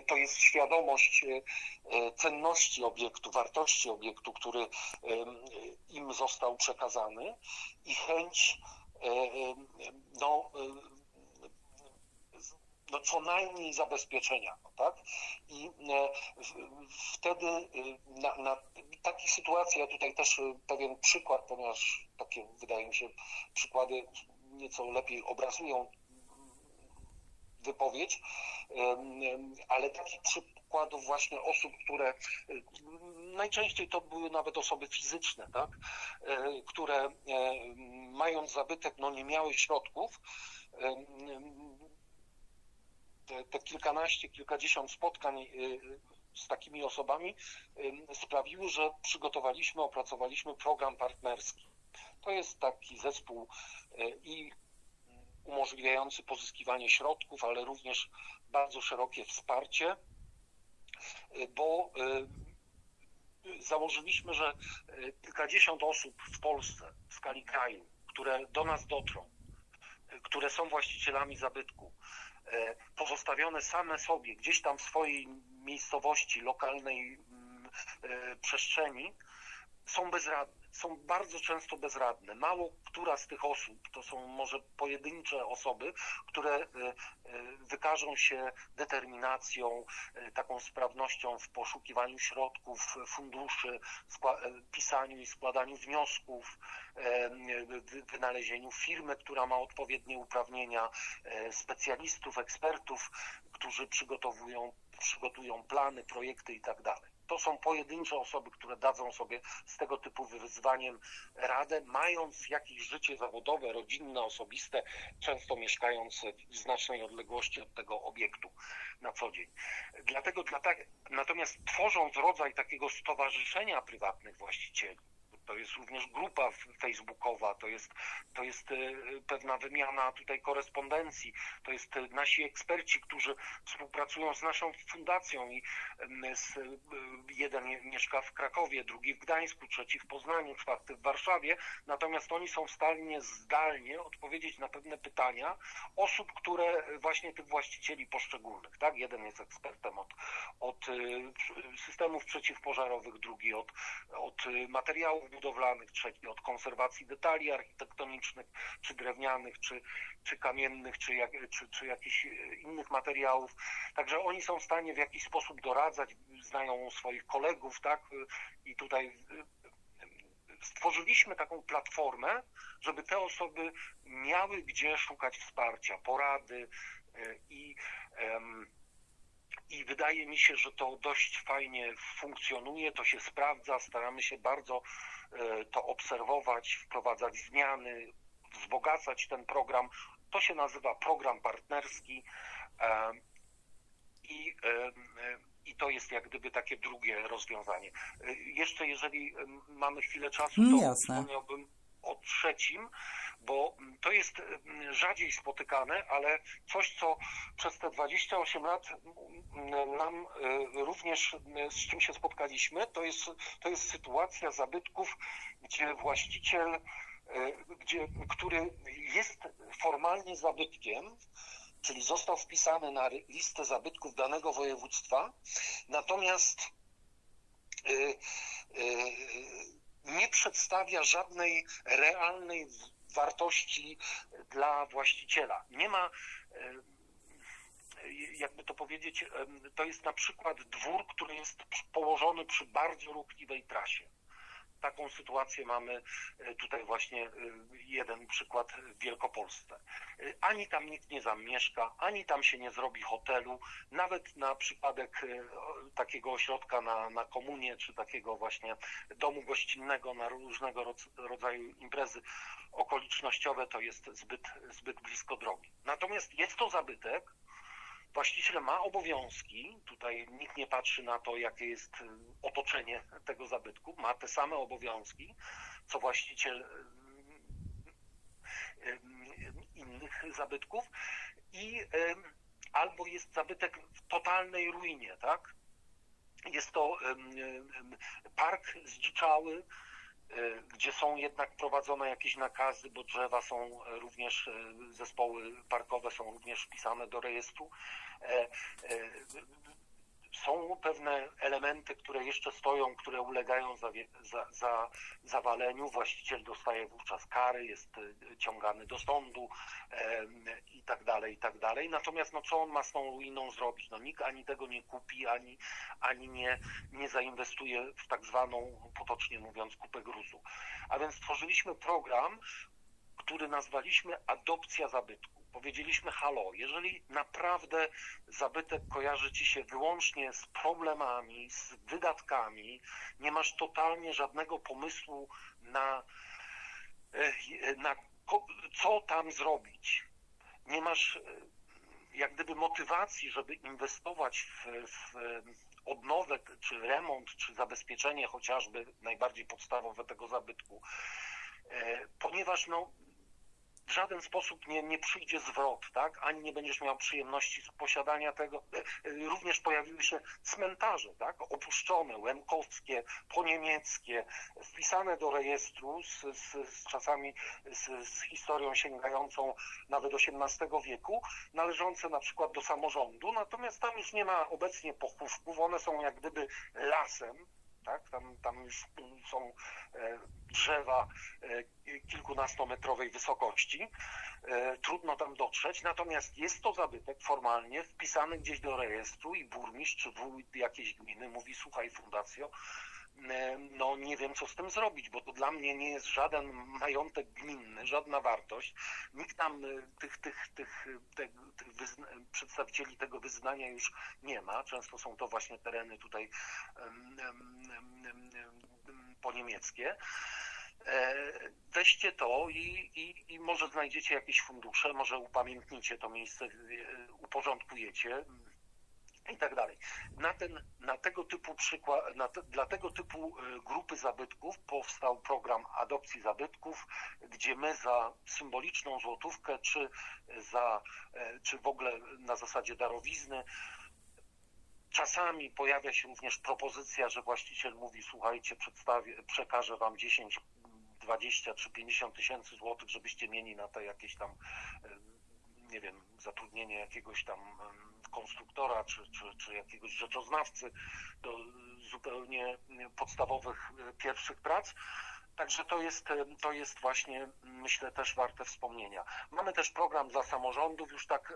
S2: to jest świadomość cenności obiektu, wartości obiektu, który im został przekazany i chęć no, no co najmniej zabezpieczenia, tak? I e, wtedy e, na, na takich sytuacjach, ja tutaj też e, pewien przykład, ponieważ takie wydaje mi się przykłady nieco lepiej obrazują wypowiedź, ale takich przykładów właśnie osób, które najczęściej to były nawet osoby fizyczne, tak, które mając zabytek, no nie miały środków, te, te kilkanaście, kilkadziesiąt spotkań y, z takimi osobami sprawiły, że przygotowaliśmy, opracowaliśmy program partnerski. To jest taki zespół i umożliwiający pozyskiwanie środków, ale również bardzo szerokie wsparcie, bo założyliśmy, że kilkadziesiąt osób w Polsce w skali kraju, które do nas dotrą, które są właścicielami zabytku, E, pozostawione same sobie gdzieś tam w swojej miejscowości, lokalnej mm, e, przestrzeni, są bezradne są bardzo często bezradne. Mało która z tych osób, to są może pojedyncze osoby, które e, e, wykażą się determinacją, e, taką sprawnością w poszukiwaniu środków, funduszy, pisaniu i składaniu wniosków, wynalezieniu firmy, która ma odpowiednie uprawnienia, specjalistów, ekspertów, którzy przygotowują, przygotują plany, projekty itd. Tak to są pojedyncze osoby, które dadzą sobie z tego typu wyzwaniem radę, mając jakieś życie zawodowe, rodzinne, osobiste, często mieszkając w znacznej odległości od tego obiektu na co dzień. Dlatego, natomiast tworząc rodzaj takiego stowarzyszenia prywatnych właścicieli, to jest również grupa facebookowa, to jest, to jest e, pewna wymiana tutaj korespondencji, to jest e, nasi eksperci, którzy współpracują z naszą fundacją i z, e, jeden mieszka w Krakowie, drugi w Gdańsku, trzeci w Poznaniu, czwarty w Warszawie, natomiast oni są w stanie zdalnie odpowiedzieć na pewne pytania osób, które właśnie tych właścicieli poszczególnych, tak? Jeden jest ekspertem od, od systemów przeciwpożarowych, drugi od, od materiałów budowlanych, trzeci od konserwacji detali architektonicznych, czy drewnianych, czy, czy kamiennych, czy, jak, czy, czy jakichś innych materiałów. Także oni są w stanie w jakiś sposób doradzać, znają swoich kolegów, tak? I tutaj y, stworzyliśmy taką platformę, żeby te osoby miały gdzie szukać wsparcia, porady i wydaje mi się, że to dość fajnie funkcjonuje, to się sprawdza, staramy się bardzo e, to obserwować, wprowadzać zmiany, wzbogacać ten program. To się nazywa program partnerski e, i, e, i to jest jak gdyby takie drugie rozwiązanie. Jeszcze jeżeli mamy chwilę czasu, to
S1: mm, Jasne.
S2: wspomniałbym o trzecim, bo to jest mm, rzadziej spotykane, ale coś, co przez te 28 lat mm, nam y, również y, z czym się spotkaliśmy, to jest, to jest sytuacja zabytków, gdzie właściciel, y, gdzie, który jest formalnie zabytkiem, czyli został wpisany na listę zabytków danego województwa, natomiast nie przedstawia żadnej realnej wartości dla właściciela. Nie ma, jakby to powiedzieć, to jest na przykład dwór, który jest położony przy bardzo ruchliwej trasie. Taką sytuację mamy e, tutaj właśnie e, jeden przykład w Wielkopolsce. E, ani tam nikt nie zamieszka, ani tam się nie zrobi hotelu, nawet na przypadek takiego ośrodka na, na komunie, czy takiego właśnie domu gościnnego na różnego rodzaju imprezy okolicznościowe, to jest zbyt, zbyt blisko drogi. Natomiast jest to zabytek, Właściciel ma obowiązki, tutaj nikt nie patrzy na to, jakie jest y, otoczenie tego zabytku, ma te same obowiązki, co właściciel y, y, innych zabytków. I albo jest zabytek w totalnej ruinie, tak? Jest to park zdziczały, gdzie są jednak prowadzone jakieś nakazy, bo drzewa są również, zespoły parkowe są również wpisane do rejestru są pewne elementy, które jeszcze stoją, które ulegają za, za, za, zawaleniu. Właściciel dostaje wówczas kary, jest e, ciągany do sądu i tak dalej, i tak dalej. Natomiast no, co on ma z tą ruiną zrobić? No, nikt ani tego nie kupi, ani, ani nie, nie zainwestuje w tak zwaną, potocznie mówiąc, kupę gruzu. A więc stworzyliśmy program, który nazwaliśmy adopcja zabytku powiedzieliśmy halo, jeżeli naprawdę zabytek kojarzy ci się wyłącznie z problemami, z wydatkami, nie masz totalnie żadnego pomysłu na, e, na co tam zrobić, nie masz e, jak gdyby motywacji, żeby inwestować w, w odnowę, czy remont, czy zabezpieczenie chociażby najbardziej podstawowe tego zabytku, e, ponieważ no, w żaden sposób nie, nie przyjdzie zwrot, tak? ani nie będziesz miał przyjemności z posiadania tego. E, e, również pojawiły się cmentarze, tak? opuszczone, łemkowskie, poniemieckie, wpisane do rejestru z, z, z czasami z, z historią sięgającą nawet XVIII wieku, należące na przykład do samorządu, natomiast tam już nie ma obecnie pochówków, one są jak gdyby lasem, tak? Tam, tam już są e, drzewa e, kilkunastometrowej wysokości. E, trudno tam dotrzeć, natomiast jest to zabytek formalnie wpisany gdzieś do rejestru i burmistrz czy wójt jakiejś gminy mówi, słuchaj fundacjo, no nie wiem, co z tym zrobić, bo to dla mnie nie jest żaden majątek gminny, żadna wartość. Nikt tam e, tych, tych, tych, tych, tych przedstawicieli tego wyznania już nie ma. Często są to właśnie tereny tutaj poniemieckie. E, weźcie to i, i, i może znajdziecie jakieś fundusze, może upamiętnicie to miejsce, uporządkujecie i tak dalej. Na, ten, na tego typu przykład, na te, dla tego typu e, grupy zabytków powstał program adopcji zabytków, gdzie my za symboliczną złotówkę, czy za, e, czy w ogóle na zasadzie darowizny, Czasami pojawia się również propozycja, że właściciel mówi: Słuchajcie, przedstawię, przekażę wam 10, 20 czy 50 tysięcy złotych, żebyście mieli na to jakieś tam, e, nie wiem, zatrudnienie jakiegoś tam konstruktora czy, czy, czy jakiegoś rzeczoznawcy do zupełnie podstawowych e, pierwszych prac. Także to jest, e, to jest właśnie, myślę, też warte wspomnienia. Mamy też program dla samorządów, już tak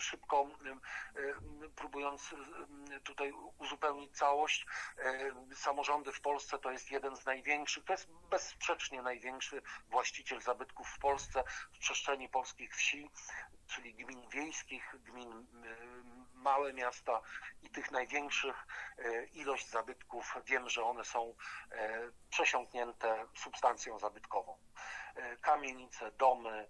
S2: szybko, próbując tutaj uzupełnić całość. Samorządy w Polsce to jest jeden z największych, to jest bezsprzecznie największy właściciel zabytków w Polsce, w przestrzeni polskich wsi czyli gmin wiejskich, gmin y, małe miasta i tych największych y, ilość zabytków, wiem, że one są y, przesiąknięte substancją zabytkową. Kamienice, domy,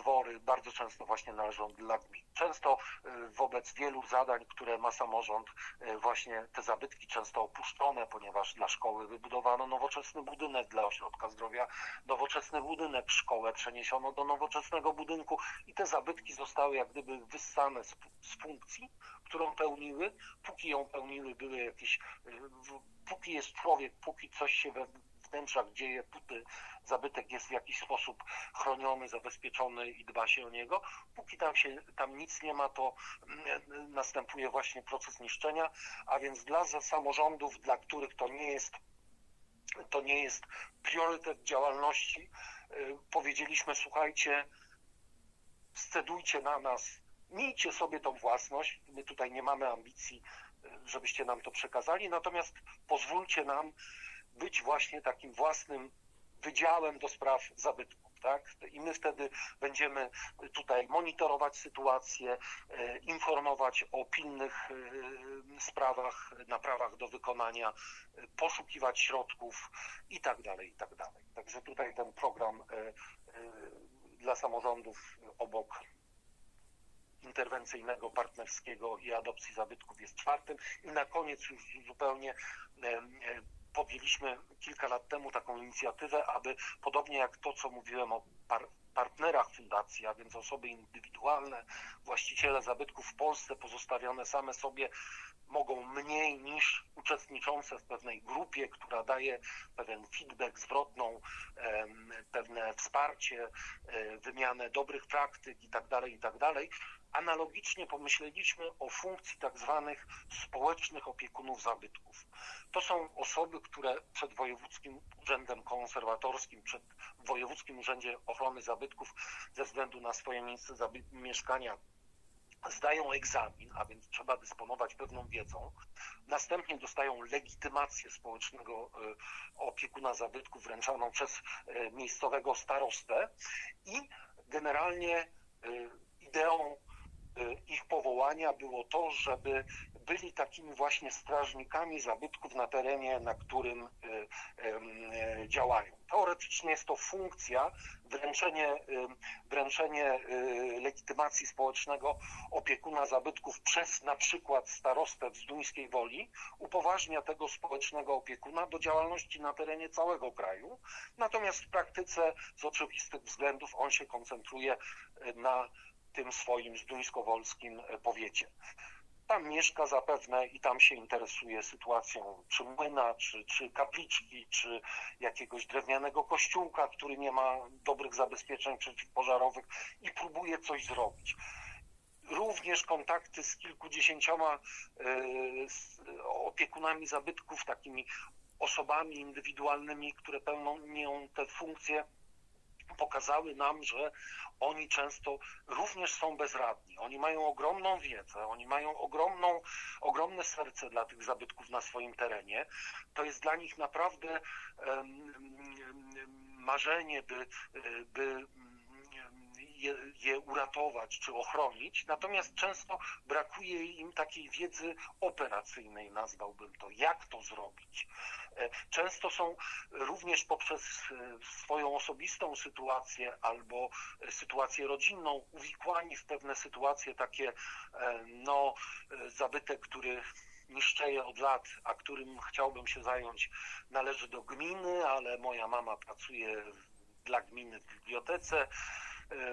S2: dwory bardzo często właśnie należą dla gmin. Często y, wobec wielu zadań, które ma samorząd, y, właśnie te zabytki często opuszczone, ponieważ dla szkoły wybudowano nowoczesny budynek, dla ośrodka zdrowia nowoczesny budynek, szkołę przeniesiono do nowoczesnego budynku i te zabytki zostały jak gdyby wyssane z, z funkcji, którą pełniły. Póki ją pełniły, były jakieś, y, póki jest człowiek, póki coś się we wnętrzach dzieje, póty zabytek jest w jakiś sposób chroniony, zabezpieczony i dba się o niego. Póki tam, się, tam nic nie ma, to mm, następuje właśnie proces niszczenia, a więc dla samorządów, dla których to nie jest to nie jest priorytet działalności. Y, powiedzieliśmy, słuchajcie, scedujcie na nas, miejcie sobie tą własność. My tutaj nie mamy ambicji, y, żebyście nam to przekazali, natomiast pozwólcie nam być właśnie takim własnym wydziałem do spraw zabytków. Tak? I my wtedy będziemy tutaj monitorować sytuację, e, informować o pilnych e, sprawach, naprawach do wykonania, e, poszukiwać środków i tak dalej, i tak dalej. Także tutaj ten program dla samorządów obok interwencyjnego, partnerskiego i adopcji zabytków jest czwartym. I na koniec już zupełnie podjęliśmy kilka lat temu taką inicjatywę, aby podobnie jak to, co mówiłem o par partnerach fundacji, a więc osoby indywidualne, właściciele zabytków w Polsce pozostawione same sobie, mogą mniej niż uczestniczące w pewnej grupie, która daje pewien feedback, zwrotną, pewne wsparcie, e, wymianę dobrych praktyk itd., tak itd. Analogicznie pomyśleliśmy o funkcji tak zwanych społecznych opiekunów zabytków. To są osoby, które przed Wojewódzkim Urzędem Konserwatorskim, przed Wojewódzkim Urzędzie Ochrony Zabytków ze względu na swoje miejsce mieszkania zdają egzamin, a więc trzeba dysponować pewną wiedzą. Następnie dostają legitymację społecznego e, opiekuna zabytku wręczaną przez e, miejscowego starostę i generalnie e, ideą ich powołania było to, żeby byli takimi właśnie strażnikami zabytków na terenie, na którym działają. Teoretycznie jest to funkcja, wręczenie, wręczenie legitymacji społecznego opiekuna zabytków przez na przykład starostę w Zduńskiej Woli upoważnia tego społecznego opiekuna do działalności na terenie całego kraju. Natomiast w praktyce z oczywistych względów on się koncentruje na tym swoim zduńskowolskim powiecie tam mieszka zapewne i tam się interesuje sytuacją czy młyna, czy, czy kapliczki, czy jakiegoś drewnianego kościółka, który nie ma dobrych zabezpieczeń przeciwpożarowych i próbuje coś zrobić. Również kontakty z kilkudziesięcioma e, opiekunami zabytków, takimi osobami indywidualnymi, które pełnią te funkcje pokazały nam, że oni często również są bezradni. Oni mają ogromną wiedzę, oni mają ogromną, ogromne serce dla tych zabytków na swoim terenie. To jest dla nich naprawdę marzenie, by, by je, je, uratować czy ochronić, natomiast często brakuje im takiej wiedzy operacyjnej, nazwałbym to, jak to zrobić. E, często są również poprzez e, swoją osobistą sytuację albo sytuację rodzinną uwikłani w pewne sytuacje takie, e, no, zabytek, który niszczeje od lat, a którym chciałbym się zająć, należy do gminy, ale moja mama pracuje dla gminy w bibliotece,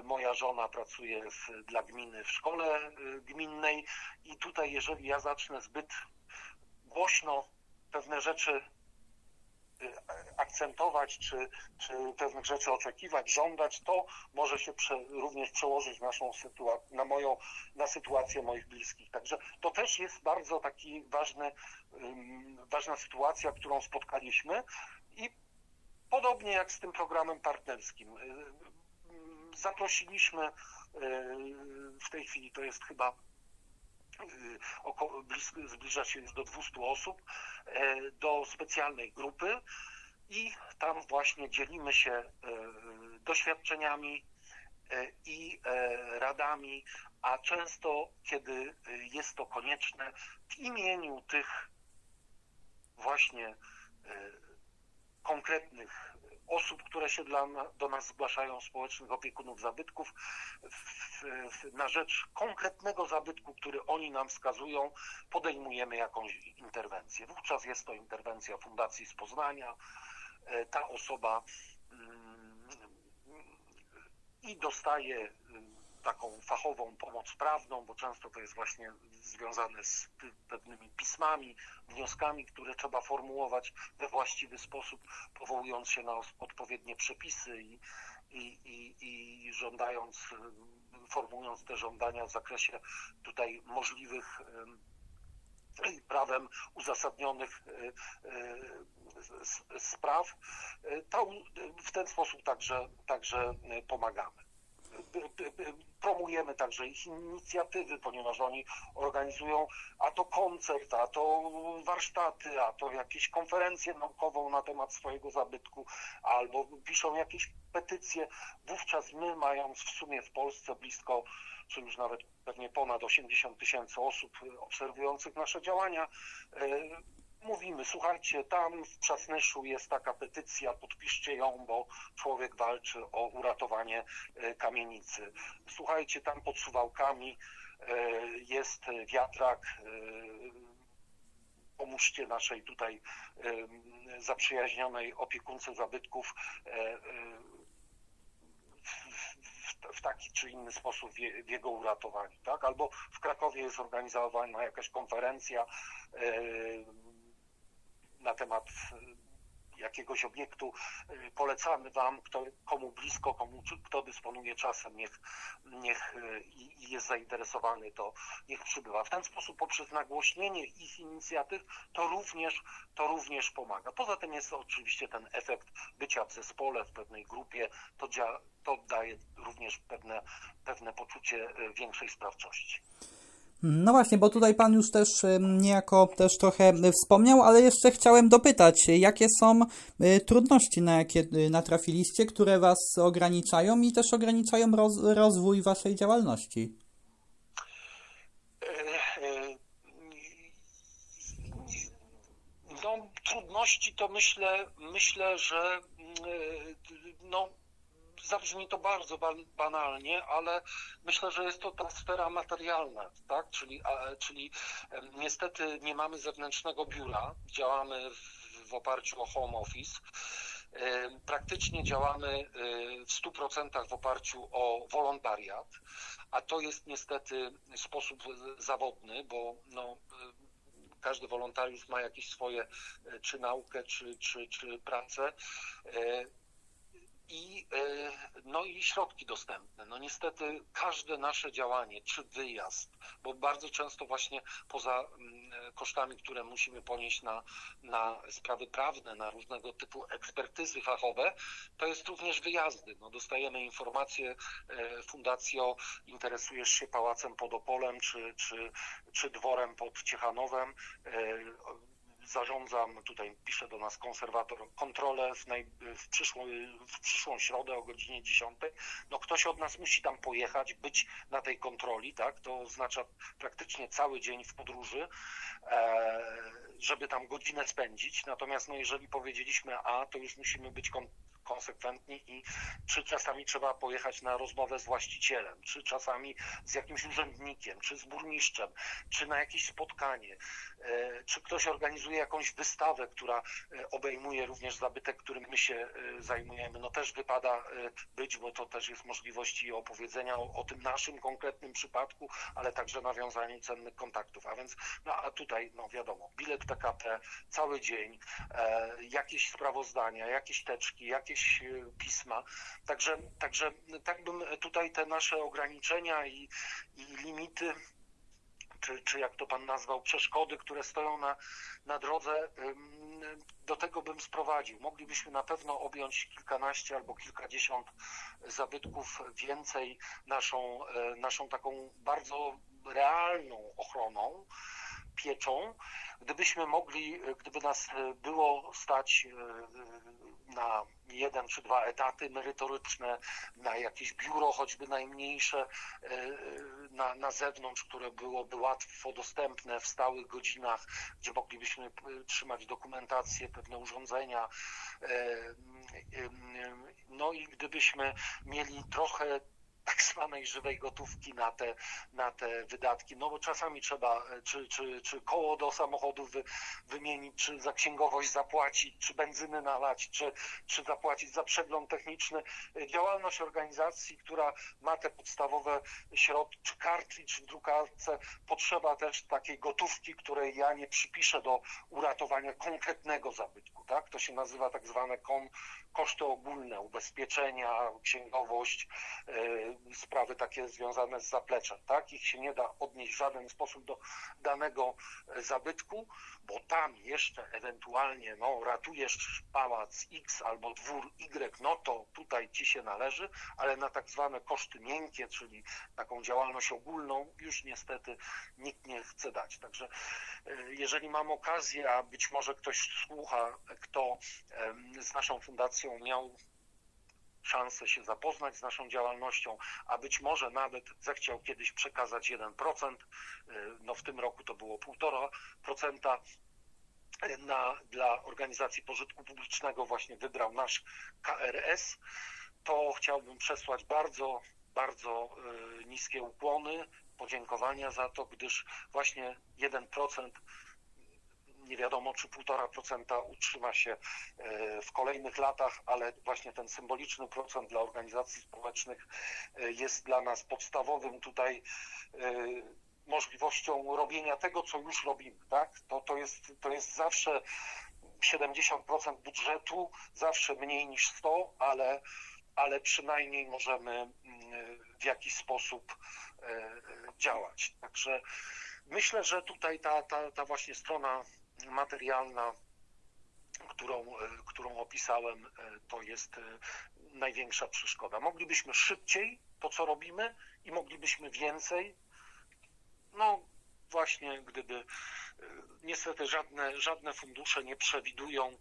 S2: moja żona pracuje w, dla gminy w szkole gminnej i tutaj jeżeli ja zacznę zbyt głośno pewne rzeczy Y, akcentować, czy, czy pewnych rzeczy oczekiwać, żądać, to może się prze, również przełożyć naszą na moją, na sytuację moich bliskich. Także to też jest bardzo taki ważny, ważna sytuacja, którą spotkaliśmy i podobnie jak z tym programem partnerskim. Zaprosiliśmy y, w tej chwili, to jest chyba Y, około, zbliża się już do 200 osób, e, do specjalnej grupy i tam właśnie dzielimy się e, doświadczeniami e, i radami, a często, kiedy jest to konieczne, w imieniu tych właśnie konkretnych osób, które się dla, do nas zgłaszają, społecznych opiekunów zabytków, w, w, na rzecz konkretnego zabytku, który oni nam wskazują, podejmujemy jakąś interwencję. Wówczas jest to interwencja Fundacji z Poznania. E, ta osoba mm, i dostaje taką fachową pomoc prawną, bo często to jest właśnie związane z pewnymi pismami, wnioskami, które trzeba formułować we właściwy sposób, powołując się na odpowiednie przepisy i, i, i, i żądając, formułując te żądania w zakresie tutaj możliwych prawem uzasadnionych spraw, w ten sposób także, także pomagamy promujemy także ich inicjatywy, ponieważ oni organizują a to koncert, a to warsztaty, a to jakieś konferencje naukową na temat swojego zabytku, albo piszą jakieś petycje. Wówczas my, mając w sumie w Polsce blisko, czy już nawet pewnie ponad 80 tysięcy osób obserwujących nasze działania, e, mówimy, słuchajcie, tam w Przasnyszu jest taka petycja, podpiszcie ją, bo człowiek walczy o uratowanie e, kamienicy. Słuchajcie, tam pod Suwałkami e, jest wiatrak, e, pomóżcie naszej tutaj zaprzyjaźnionej opiekunce zabytków w, taki czy inny sposób w, jego uratowaniu, tak? Albo w Krakowie jest organizowana jakaś konferencja na temat jakiegoś obiektu y, polecamy Wam, kto, komu blisko, komu, kto dysponuje czasem, niech, niech y, i jest zainteresowany, to niech przybywa. W ten sposób poprzez nagłośnienie ich inicjatyw to również, to również pomaga. Poza tym jest oczywiście ten efekt bycia w zespole, w pewnej grupie, to, dzia, to daje również pewne, pewne poczucie y, większej sprawczości.
S1: No właśnie, bo tutaj Pan już też niejako też trochę wspomniał, ale jeszcze chciałem dopytać, jakie są y, trudności, na jakie y, natrafiliście, które Was ograniczają i też ograniczają roz, rozwój Waszej działalności?
S2: E, e, no, trudności to myślę, myślę, że mm, e, no, zabrzmi to bardzo banalnie, ale myślę, że jest to ta sfera materialna, tak? Czyli, czyli niestety nie mamy zewnętrznego biura, działamy w, w oparciu o home office. Praktycznie działamy e, w 100% w oparciu o wolontariat, a to jest niestety sposób zawodny, bo no, każdy wolontariusz ma jakieś swoje e, czy naukę, czy, czy, czy pracę e, i, e, no i środki dostępne. No niestety każde nasze działanie, czy wyjazd, bo bardzo często właśnie poza mm, kosztami, które musimy ponieść na, na sprawy prawne, na różnego typu ekspertyzy fachowe, to jest również wyjazdy. No dostajemy informacje, e, Fundacjo, interesujesz się Pałacem pod Opolem, czy, czy, czy dworem pod Ciechanowem, e, zarządzam, tutaj pisze do nas konserwator, kontrolę w, naj, w, przyszłą, w przyszłą środę o godzinie 10. No ktoś od nas musi tam pojechać, być na tej kontroli, tak? To oznacza praktycznie cały dzień w podróży, e, żeby tam godzinę spędzić. Natomiast no jeżeli powiedzieliśmy A, to już musimy być konsekwentni i czy czasami trzeba pojechać na rozmowę z właścicielem, czy czasami z jakimś urzędnikiem, czy z burmistrzem, czy na jakieś spotkanie, e, czy ktoś organizuje jakąś wystawę, która e, obejmuje również zabytek, którym my się e, zajmujemy. No też wypada być, bo to też jest możliwość i opowiedzenia o, o tym naszym konkretnym przypadku, ale także nawiązanie cennych kontaktów. A więc, no a tutaj, no wiadomo, bilet PKP, cały dzień, jakieś sprawozdania, jakieś teczki, jakieś jakieś e, pisma. Także, także tak bym tutaj te nasze ograniczenia i, i limity czy, czy jak to pan nazwał, przeszkody, które stoją na, na drodze, do tego bym sprowadził. Moglibyśmy na pewno objąć kilkanaście albo kilkadziesiąt zabytków więcej naszą, e, naszą taką bardzo realną ochroną, pieczą. Gdybyśmy mogli, gdyby nas było stać e, na jeden czy dwa etaty merytoryczne, na jakieś biuro choćby najmniejsze e, na, na zewnątrz, które byłoby łatwo dostępne w stałych godzinach, gdzie moglibyśmy e, trzymać dokumentację, pewne urządzenia. No i gdybyśmy mieli trochę tak zwanej żywej gotówki na te, na te wydatki, no bo czasami trzeba czy, czy, czy koło do samochodu wy, wymienić, czy za księgowość zapłacić, czy benzyny nalać, czy, czy zapłacić za przegląd techniczny. Działalność organizacji, która ma te podstawowe środki, czy kartridż w drukarce, potrzeba też takiej gotówki, której ja nie przypiszę do uratowania konkretnego zabytku, tak? To się nazywa tak zwane kon, koszty ogólne, ubezpieczenia, księgowość, e, sprawy takie związane z zapleczem, tak? Ich się nie da odnieść w żaden sposób do danego e, zabytku, bo tam jeszcze ewentualnie, no, ratujesz pałac X albo dwór Y, no to tutaj ci się należy, ale na tak zwane koszty miękkie, czyli taką działalność ogólną, już niestety nikt nie chce dać. Także e, jeżeli mam okazję, a być może ktoś słucha, kto z naszą fundacją miał szansę się zapoznać z naszą działalnością, a być może nawet zechciał kiedyś przekazać 1%, y, no w tym roku to było 1,5%, na, dla organizacji pożytku publicznego właśnie wybrał nasz KRS, to chciałbym przesłać bardzo, bardzo y, niskie ukłony, podziękowania za to, gdyż właśnie 1% nie wiadomo, czy 1,5% utrzyma się w kolejnych latach, ale właśnie ten symboliczny procent dla organizacji społecznych jest dla nas podstawowym tutaj możliwością robienia tego, co już robimy. Tak? To, to, jest, to jest zawsze 70% budżetu, zawsze mniej niż 100, ale, ale przynajmniej możemy mm, w jakiś sposób e, działać. Także myślę, że tutaj ta, ta, ta właśnie strona materialna, którą, e, którą opisałem, e, to jest największa przeszkoda. Moglibyśmy szybciej to, co robimy i moglibyśmy więcej. No właśnie, gdyby Niestety żadne, żadne fundusze nie przewidują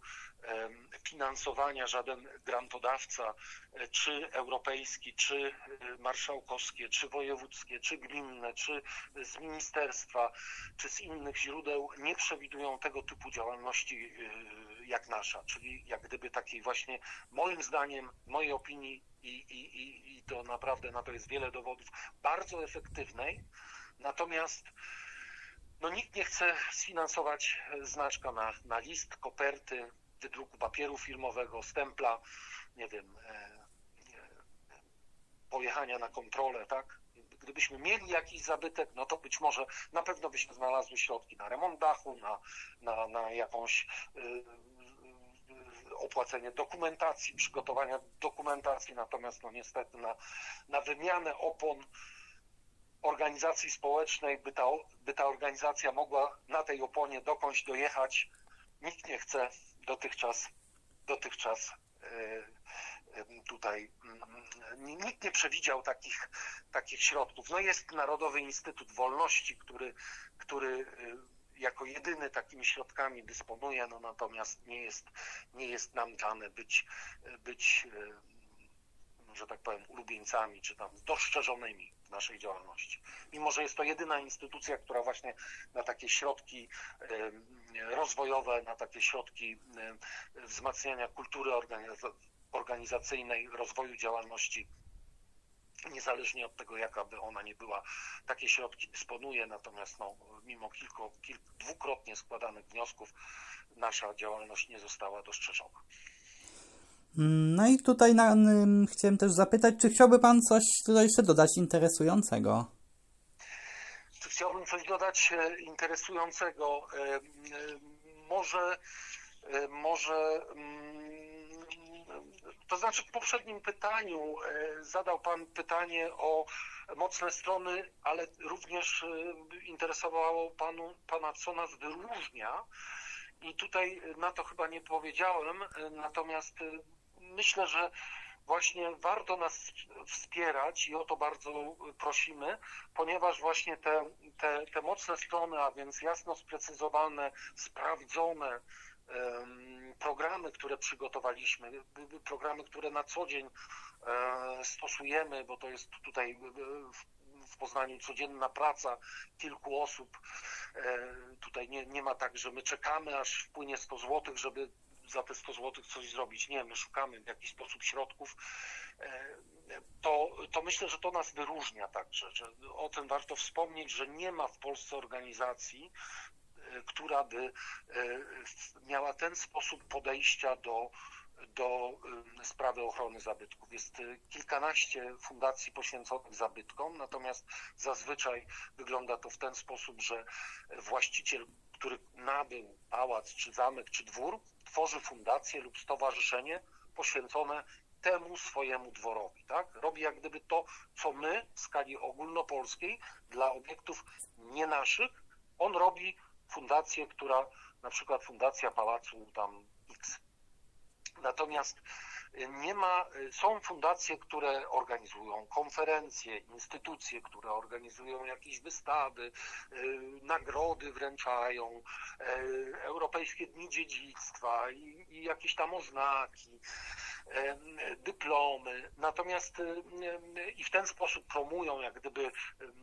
S2: finansowania, żaden grantodawca, e, czy europejski, czy e, marszałkowskie, czy wojewódzkie, czy gminne, czy z ministerstwa, czy z innych źródeł nie przewidują tego typu działalności e, jak nasza, czyli jak gdyby takiej właśnie, moim zdaniem, mojej opinii i, i, i to naprawdę na to jest wiele dowodów, bardzo efektywnej, natomiast no nikt nie chce sfinansować znaczka na, na list, koperty, wydruku papieru filmowego, stempla, nie wiem, e, e, pojechania na kontrolę, tak? Gdybyśmy mieli jakiś zabytek, no to być może na pewno by się znalazły środki na remont dachu, na, na, na jakąś y, opłacenie dokumentacji, przygotowania dokumentacji, natomiast no niestety na, na wymianę opon organizacji społecznej, by ta, by ta organizacja mogła na tej oponie dokądś dojechać. Nikt nie chce dotychczas, dotychczas e, e, tutaj mm, nikt nie przewidział takich, takich środków. No jest Narodowy Instytut Wolności, który, który e, jako jedyny takimi środkami dysponuje, no natomiast nie jest, nie jest nam dane być, być że tak powiem, ulubieńcami, czy tam dostrzeżonymi naszej działalności. Mimo, że jest to jedyna instytucja, która właśnie na takie środki rozwojowe, na takie środki wzmacniania kultury organizacyjnej, rozwoju działalności niezależnie od tego, jaka by ona nie była, takie środki dysponuje, natomiast no, mimo kilku, kilku, dwukrotnie składanych wniosków nasza działalność nie została dostrzeżona.
S1: No i tutaj na, chciałem też zapytać, czy chciałby Pan coś tutaj jeszcze dodać interesującego?
S2: Czy chciałbym coś dodać e, interesującego? E, e, może, może, mm, to znaczy w poprzednim pytaniu zadał Pan pytanie o mocne strony, ale również interesowało panu, Pana, co nas wyróżnia. I tutaj na to chyba nie powiedziałem, natomiast myślę, że właśnie warto nas wspierać i o to bardzo prosimy, ponieważ właśnie te, te, te mocne strony, a więc jasno sprecyzowane, sprawdzone programy, które przygotowaliśmy, programy, które na co dzień e, stosujemy, bo to jest tutaj w Poznaniu codzienna praca kilku osób. E, tutaj nie, nie ma tak, że my czekamy, aż wpłynie 100 zł, żeby za te 100 zł coś zrobić. Nie, my szukamy w jakiś sposób środków. E, to, to myślę, że to nas wyróżnia także, że o tym warto wspomnieć, że nie ma w Polsce organizacji, e, która by e, miała ten sposób podejścia do, do sprawy ochrony zabytków. Jest kilkanaście fundacji poświęconych zabytkom, natomiast zazwyczaj wygląda to w ten sposób, że właściciel, który nabył pałac, czy zamek, czy dwór, tworzy fundację lub stowarzyszenie poświęcone temu swojemu dworowi. Tak? Robi jak gdyby to, co my w skali ogólnopolskiej dla obiektów nie naszych, on robi fundację, która na przykład fundacja pałacu tam X. Natomiast nie ma, są fundacje, które organizują konferencje, instytucje, które organizują jakieś wystawy, y, nagrody wręczają, y, Europejskie Dni Dziedzictwa i, i jakieś tam oznaki dyplomy, natomiast i w ten sposób promują jak gdyby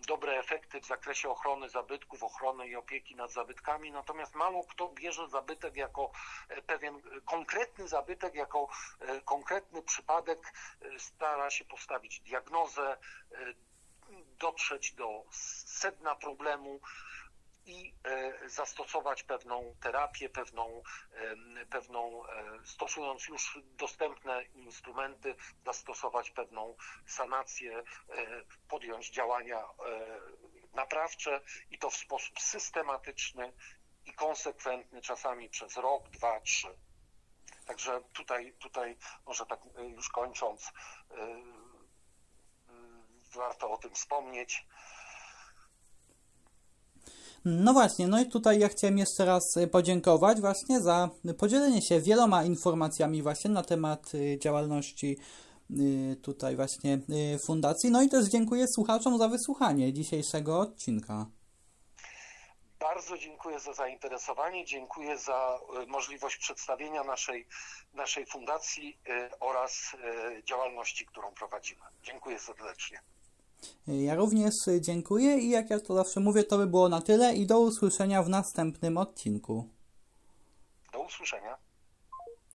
S2: dobre efekty w zakresie ochrony zabytków, ochrony i opieki nad zabytkami, natomiast mało kto bierze zabytek jako e, pewien konkretny zabytek, jako e, konkretny przypadek, e, stara się postawić diagnozę, dotrzeć do sedna problemu, i zastosować pewną terapię, pewną, pewną stosując już dostępne instrumenty, zastosować pewną sanację, podjąć działania naprawcze i to w sposób systematyczny i konsekwentny, czasami przez rok, dwa, trzy. Także tutaj, tutaj może tak już kończąc, warto o tym wspomnieć.
S1: No właśnie, no i tutaj ja chciałem jeszcze raz podziękować właśnie za podzielenie się wieloma informacjami właśnie na temat działalności tutaj właśnie fundacji. No i też dziękuję słuchaczom za wysłuchanie dzisiejszego odcinka.
S2: Bardzo dziękuję za zainteresowanie, dziękuję za możliwość przedstawienia naszej, naszej fundacji oraz działalności, którą prowadzimy. Dziękuję serdecznie.
S1: Ja również dziękuję i jak ja to zawsze mówię, to by było na tyle i do usłyszenia w następnym odcinku.
S2: Do usłyszenia.